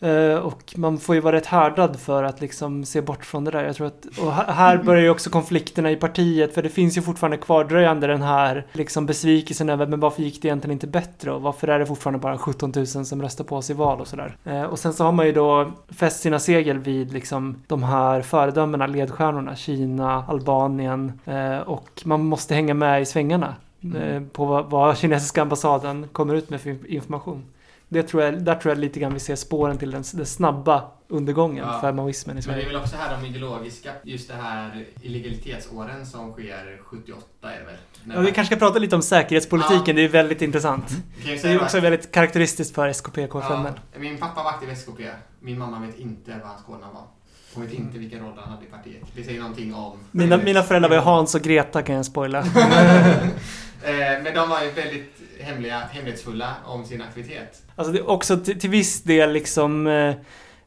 Eh, och man får ju vara rätt härdad för att liksom se bort från det där. Jag tror att, och här- här börjar ju också konflikterna i partiet för det finns ju fortfarande kvardröjande den här liksom besvikelsen över men varför gick det egentligen inte bättre och varför är det fortfarande bara 17 000 som röstar på oss i val och sådär. Eh, och sen så har man ju då fäst sina segel vid liksom de här föredömena, ledstjärnorna, Kina, Albanien eh, och man måste hänga med i svängarna eh, på vad, vad kinesiska ambassaden kommer ut med för information. Det tror jag, där tror jag lite grann vi ser spåren till den, den snabba undergången Ja. för maoismen i Men det är Sverige. väl också här de ideologiska, just det här illegalitetsåren som sker 78 är det väl? Ja, vi kanske ska prata lite om säkerhetspolitiken, Ja. det är väldigt intressant. Kan ju Det är också att- väldigt karaktäristiskt för SKP-KFM. Ja, min pappa var aktiv i SKP. Min mamma vet inte vad hans kodnamn var. Hon vet inte vilken roll han hade i partiet. Det säger någonting om... Mina, mina föräldrar var ju Hans och Greta kan jag spoila. Eh, Men de var ju väldigt hemliga, hemlighetsfulla om sin aktivitet. Alltså det också till, till viss del liksom eh,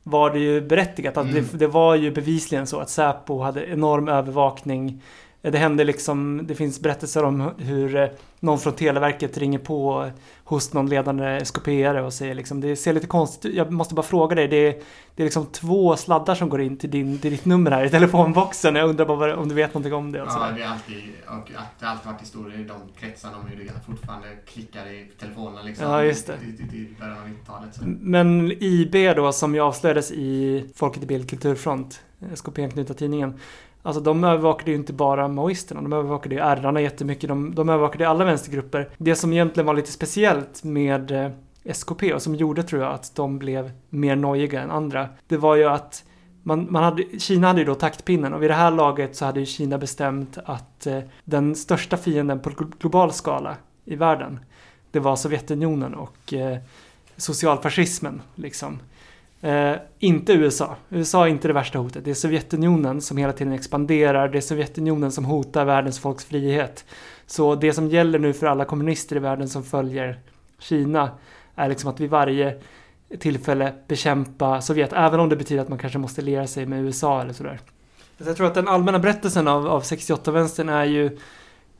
var det ju berättigat. Att Mm. det, det var ju bevisligen så att Säpo hade enorm övervakning. Eh, Det hände liksom, det finns berättelser om hur eh, någon från Televerket ringer på hos någon ledande SKP-are och säger liksom det ser lite konstigt ut. Jag måste bara fråga dig, det är, det är liksom två sladdar som går in till, din, till ditt nummer här i telefonboxen. Jag undrar bara om du vet någonting om det och Ja, sådär. det är alltid, och att det har alltid varit historier i de kretsarna om hur det fortfarande klickar i telefonerna liksom. Ja, just det. I, i, början av 90-talet. Så. Men IB då, som ju avslöjades i Folket i Bild Kulturfront, SKP-anknutna tidningen. Alltså de övervakade ju inte bara maoisterna, de övervakade ju ärrarna jättemycket, de, de övervakade alla vänstergrupper. Det som egentligen var lite speciellt med eh, SKP och som gjorde tror jag att de blev mer nojiga än andra, det var ju att man, man hade, Kina hade ju då taktpinnen och vid det här laget så hade ju Kina bestämt att eh, den största fienden på global skala i världen, det var Sovjetunionen och eh, socialfascismen. Liksom. Eh, inte USA. USA är inte det värsta hotet. Det är Sovjetunionen som hela tiden expanderar. Det är Sovjetunionen som hotar världens folks frihet. Så det som gäller nu för alla kommunister i världen som följer Kina är liksom att vid varje tillfälle bekämpa Sovjet. Även om det betyder att man kanske måste lera sig med USA eller sådär. Så jag tror att den allmänna berättelsen av, av 68-vänstern är ju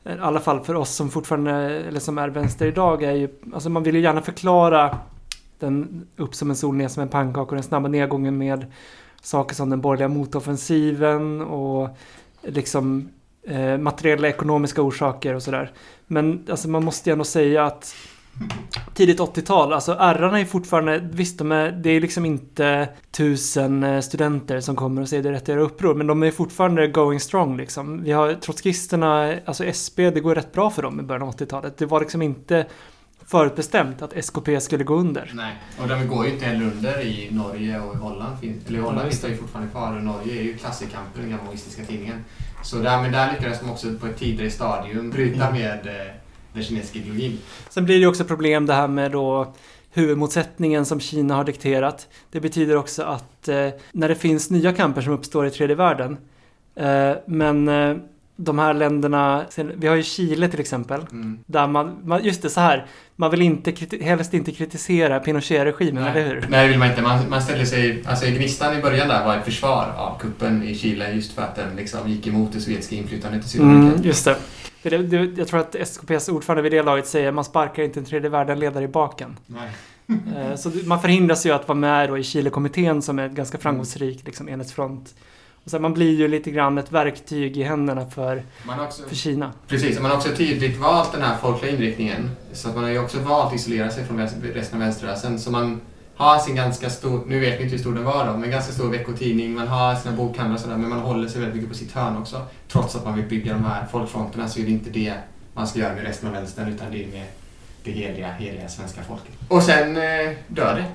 i alla fall för oss som fortfarande, eller som är vänster idag, är ju, alltså man vill ju gärna förklara den upp som en sol, ner som en pannkaka och den snabba nedgången med saker som den borgerliga motoffensiven och liksom eh, materiella ekonomiska orsaker och sådär. Men alltså man måste ju ändå säga att tidigt 80-tal, alltså Rarna är fortfarande, visst de är, det är liksom inte tusen eh, studenter som kommer och säger det är rätt att göra uppror, men de är fortfarande going strong liksom. Vi har trotskisterna, alltså SB, det går rätt bra för dem i början av 80-talet. Det var liksom inte förutbestämt att SKP skulle gå under. Nej, och de går ju inte heller under i Norge och i Holland. Eller i Holland finns det ju fortfarande kvar och Norge är ju klassikampen, den gamla tidningen. Så där, men där lyckades de också på ett tidigare stadium bryta med eh, den kinesiska ideologin. Sen blir det ju också problem det här med då huvudmotsättningen som Kina har dikterat. Det betyder också att eh, när det finns nya kamper som uppstår i tredje världen, eh, men eh, de här länderna, vi har ju Chile till exempel, Mm. där man, man just det så här, man vill inte, helst inte kritisera Pinochet-regimen, eller hur? Nej, det vill man inte. Man, man ställde sig... Alltså Gnistan i början där var ett försvar av kuppen i Chile just för att den liksom gick emot det sovjetiska inflytandet i Sydamerika. Mm, just det. Det, det. Jag tror att SKPs ordförande vid det laget säger man sparkar inte en tredje världen-ledare i baken. Eh, Så man förhindras ju att vara med då i Chile-kommittén som är ett ganska framgångsrik liksom, enhetsfront. Och så här, man blir ju lite grann ett verktyg i händerna för, också, för Kina. precis, man har också tydligt valt den här folkliga inriktningen. Så att man har ju också valt att isolera sig från resten av vänsterrörelsen. Så man har sin ganska stor, nu vet vi inte hur stor den var då, men ganska stor veckotidning, man har sina bokhandlar och sådär, men man håller sig väldigt mycket på sitt hörn också. Trots att man vill bygga de här folkfronterna så är det inte det man ska göra med resten av vänstern, utan det är med det heliga, heliga svenska folket. Och sen eh, dör det,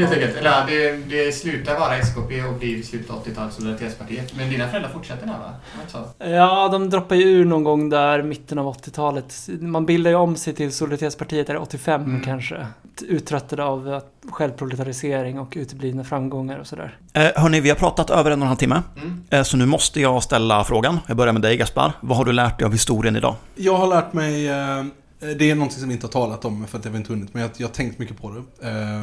helt enkelt. Eller ja, det, det slutar vara SKP och blir slutet av 80-talet Solidaritetspartiet. Men dina föräldrar fortsätter där va? Ja, de droppar ju ur någon gång där mitten av 80-talet. Man bildar ju om sig till Solidaritetspartiet, eller 85 Mm. kanske. Uttröttade av att- självproletarisering och uteblivna framgångar och sådär. Eh, hörni, vi har pratat över en och en halv timme. Mm. Eh, så nu måste jag ställa frågan. Jag börjar med dig Gaspar. Vad har du lärt dig av historien idag? Jag har lärt mig, eh, Eh, det är någonting som vi inte har talat om för att jag har inte hunnit, men jag, jag har tänkt mycket på det. Eh,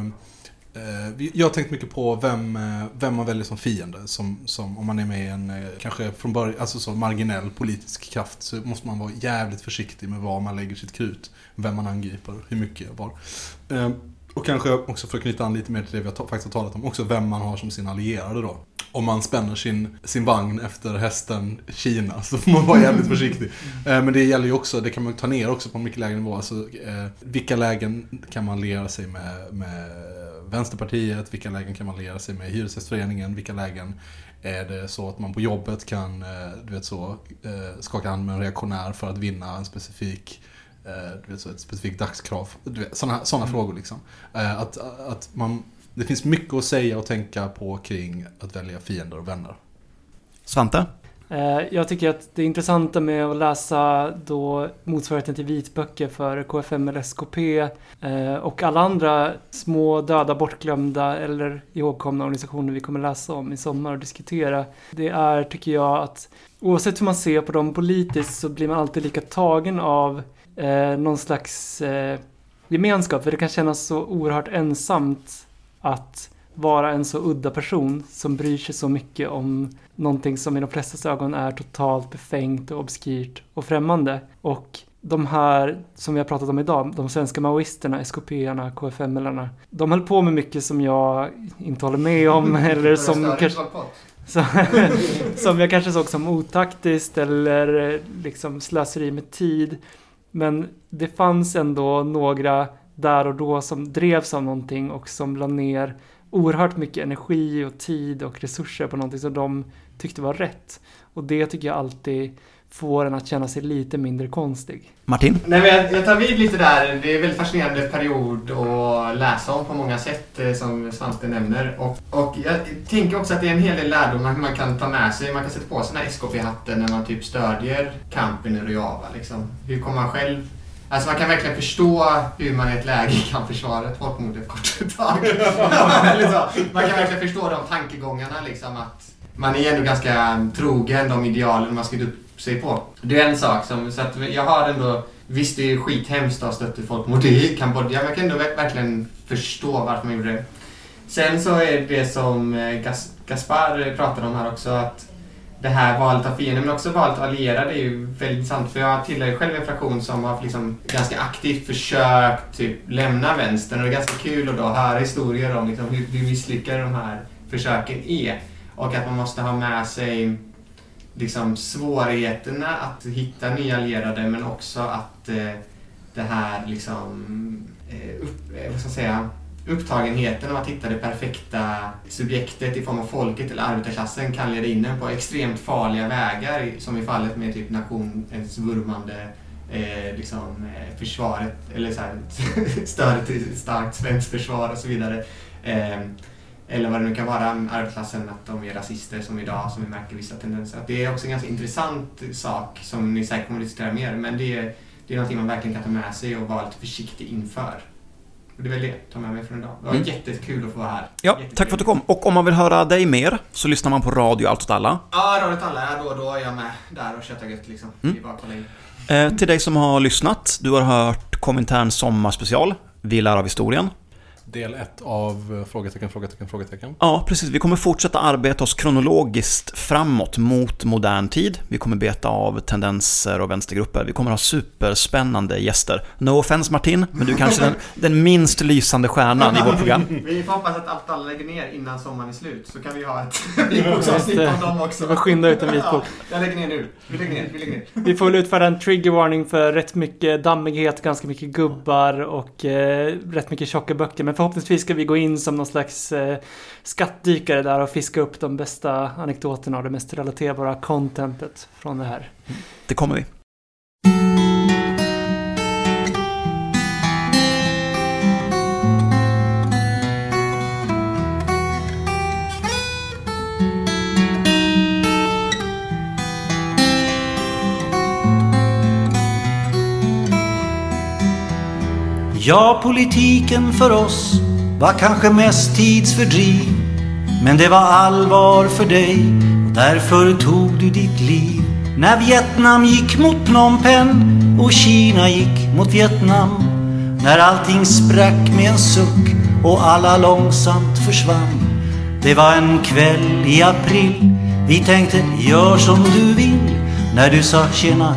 eh, jag har tänkt mycket på vem, vem man väljer som fiende. Som, som om man är med i en, kanske från början, alltså så marginell politisk kraft så måste man vara jävligt försiktig med var man lägger sitt krut. Vem man angriper, hur mycket, var. Och kanske också för att knyta an lite mer till det vi har faktiskt har talat om, också vem man har som sin allierade då. Om man spänner sin, sin vagn efter hästen Kina så får man vara jävligt försiktig. Eh, Men det gäller ju också, det kan man ta ner också på mycket lägre nivå. Alltså, eh, vilka lägen kan man lera sig med, med Vänsterpartiet? Vilka lägen kan man lera sig med Hyresgästföreningen? Vilka lägen är det så att man på jobbet kan, eh, du vet så, skaka hand med en reaktionär för att vinna en specifik du vet så, ett specifikt dagskrav. Sådana såna frågor liksom. Att, att man, det finns mycket att säga och tänka på kring att välja fiender och vänner. Svante? Eh, Jag tycker att det intressanta med att läsa då motsvarigheten till vitböcker för KFM eller SKP eh, och alla andra små döda, bortglömda eller ihågkomna organisationer vi kommer läsa om i sommar och diskutera. Det är, tycker jag, att oavsett hur man ser på dem politiskt så blir man alltid lika tagen av eh, någon slags gemenskap. För det kan kännas så oerhört ensamt att vara en så udda person som bryr sig så mycket om någonting som i de flestas ögon är totalt befängt och obskyrt och främmande. Och de här som vi har pratat om idag, de svenska maoisterna, SKP-arna, KFML-arna, de höll på med mycket som jag inte håller med om eller som kanske som jag kanske såg som otaktiskt eller eh, liksom slöseri med tid. Men det fanns ändå några där och då som drevs av någonting och som la ner oerhört mycket energi och tid och resurser på någonting som de tyckte var rätt. Och det tycker jag alltid får en att känna sig lite mindre konstig. Martin? Nej, men jag, jag tar vid lite där. Det är en väldigt fascinerande period att läsa om på många sätt eh, som Svante nämner. Och, och jag tänker också att det är en hel del lärdom man, man kan ta med sig. Man kan sätta på sig den här SKP-hatten när man typ stödjer kampen i Rojava. Liksom. Hur kommer man själv... Alltså man kan verkligen förstå hur man i ett läge kan försvara ett folkmord ett kort tag. Så. man kan verkligen förstå de tankegångarna liksom att man är ändå ganska trogen de idealen man skrivit upp sig på. Det är en sak som, så att jag har ändå, visst det är skithemskt att stötta folkmord i Kambodja, men jag kan ändå ver- verkligen förstå varför man gjorde det. Sen så är det som eh, Gas, Gaspar pratade om här också, att det här valet av fiender, men också valet av allierade är ju väldigt intressant. För jag tillhör ju själv en fraktion som har liksom ganska aktivt försökt typ lämna vänstern. Och det är ganska kul att då höra historier om liksom hur, hur misslyckade de här försöken är. Och att man måste ha med sig liksom svårigheterna att hitta nya allierade men också att eh, det här liksom eh, upp, eh, vad ska jag säga, upptagenheten av att hitta det perfekta subjektet i form av folket eller arbetarklassen kan leda in en på extremt farliga vägar som i fallet med typ nationens eh, vurmande eh, liksom, eh, försvaret eller så här, stödet till ett starkt svenskt försvar och så vidare. Eh, eller vad det nu kan vara, mm, arbetarklassen, att de är rasister som idag, som vi märker vissa tendenser. Att det är också en ganska intressant sak som ni säkert kommer att diskutera mer, men det är, det är någonting man verkligen kan ta med sig och vara lite försiktig inför. Det är väl det jag tar med mig från idag. Det var Mm. jättekul att få vara här. Ja, Jättekul. tack för att du kom. Och om man vill höra dig mer så lyssnar man på Radio Allt åt alla. Ja, Radio Talla, ja, då då är jag med där och köttar gött liksom. Mm. Det är bara att kolla in. Eh, till dig som har lyssnat, du har hört Komintern sommarspecial, Vi lär av historien. Del ett av eh, frågetecken, frågetecken, frågetecken. Ja, precis. Vi kommer fortsätta arbeta oss kronologiskt framåt mot modern tid. Vi kommer beta av tendenser och vänstergrupper. Vi kommer ha superspännande gäster. No offense Martin, men du är kanske den, den minst lysande stjärnan i vårt program. Vi får hoppas att allt alla lägger ner innan sommaren är slut så kan vi ha ett vitboksavsnitt om dem Vi också. får skynda ut en vitbok. Jag lägger ner nu. Vi lägger ner. Vi lägger ner. Vi får väl utfärda en trigger warning för rätt mycket dammighet, ganska mycket gubbar och eh, rätt mycket tjocka böcker. Men förhoppningsvis ska vi gå in som någon slags eh, skattdykare där och fiska upp de bästa anekdoterna och det mest relaterbara contentet från det här. Mm. Det kommer vi. Ja, politiken för oss var kanske mest tidsfördriv. Men det var allvar för dig och därför tog du ditt liv. När Vietnam gick mot Phnom Penh och Kina gick mot Vietnam. När allting sprack med en suck och alla långsamt försvann. Det var en kväll i april. Vi tänkte gör som du vill. När du sa tjena,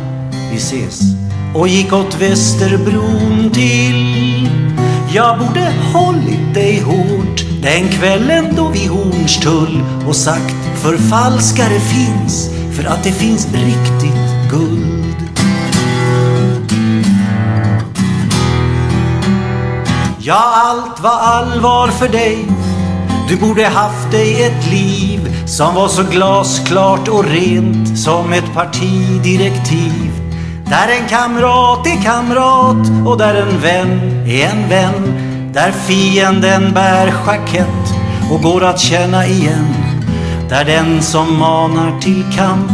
vi ses och gick åt Västerbron till. Jag borde hållit dig hårt den kvällen då vi Hornstull och sagt förfalskare finns för att det finns riktigt guld. Ja, allt var allvar för dig. Du borde haft dig ett liv som var så glasklart och rent som ett partidirektiv. Där en kamrat är kamrat och där en vän är en vän. Där fienden bär jackett och går att känna igen. Där den som manar till kamp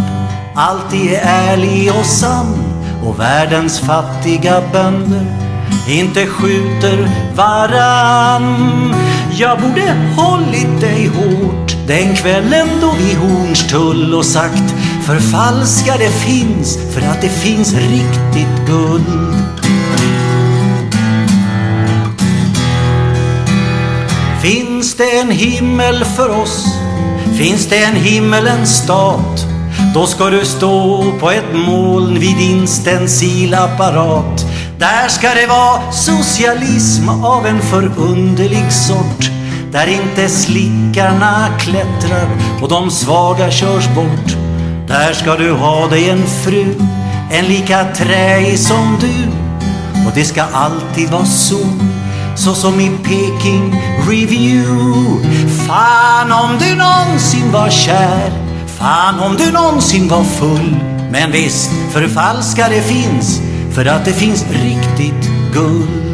alltid är ärlig och sann. Och världens fattiga bönder inte skjuter varann. Jag borde hållit dig hårt den kvällen då vi Hornstull och sagt förfalskade finns för att det finns riktigt guld. Finns det en himmel för oss? Finns det en himmelens stat? Då ska du stå på ett moln vid din stencilapparat. Där ska det vara socialism av en förunderlig sort. Där inte slickarna klättrar och de svaga körs bort. Där ska du ha dig en fru, en lika träig som du. Och det ska alltid vara så, så som i Peking Review. Fan om du någonsin var kär, fan om du någonsin var full. Men visst, förfalskare finns, för att det finns riktigt guld.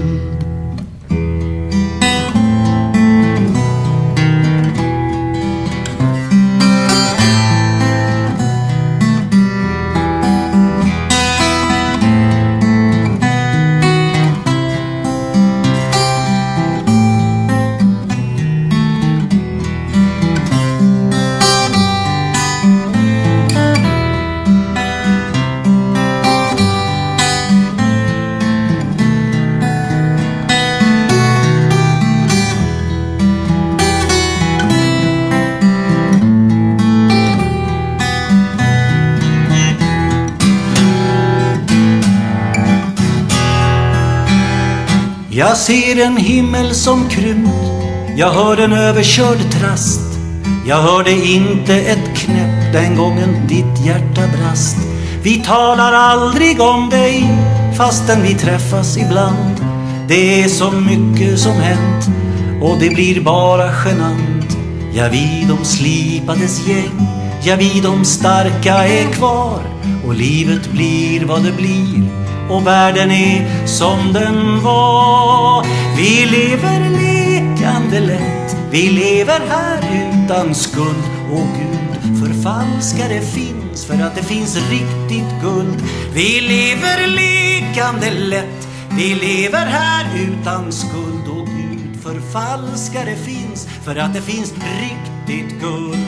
Jag ser en himmel som krympt Jag hör en överkörd trast. Jag hörde inte ett knäpp den gången ditt hjärta brast. Vi talar aldrig om dig fastän vi träffas ibland. Det är så mycket som hänt och det blir bara genant. Ja, vi de slipades gäng Ja, vi de starka är kvar och livet blir vad det blir och världen är som den var. Vi lever lekande lätt, vi lever här utan skuld. Och Gud, förfalskare finns för att det finns riktigt guld. Vi lever lekande lätt, vi lever här utan skuld. Och Gud, förfalskare finns för att det finns riktigt guld.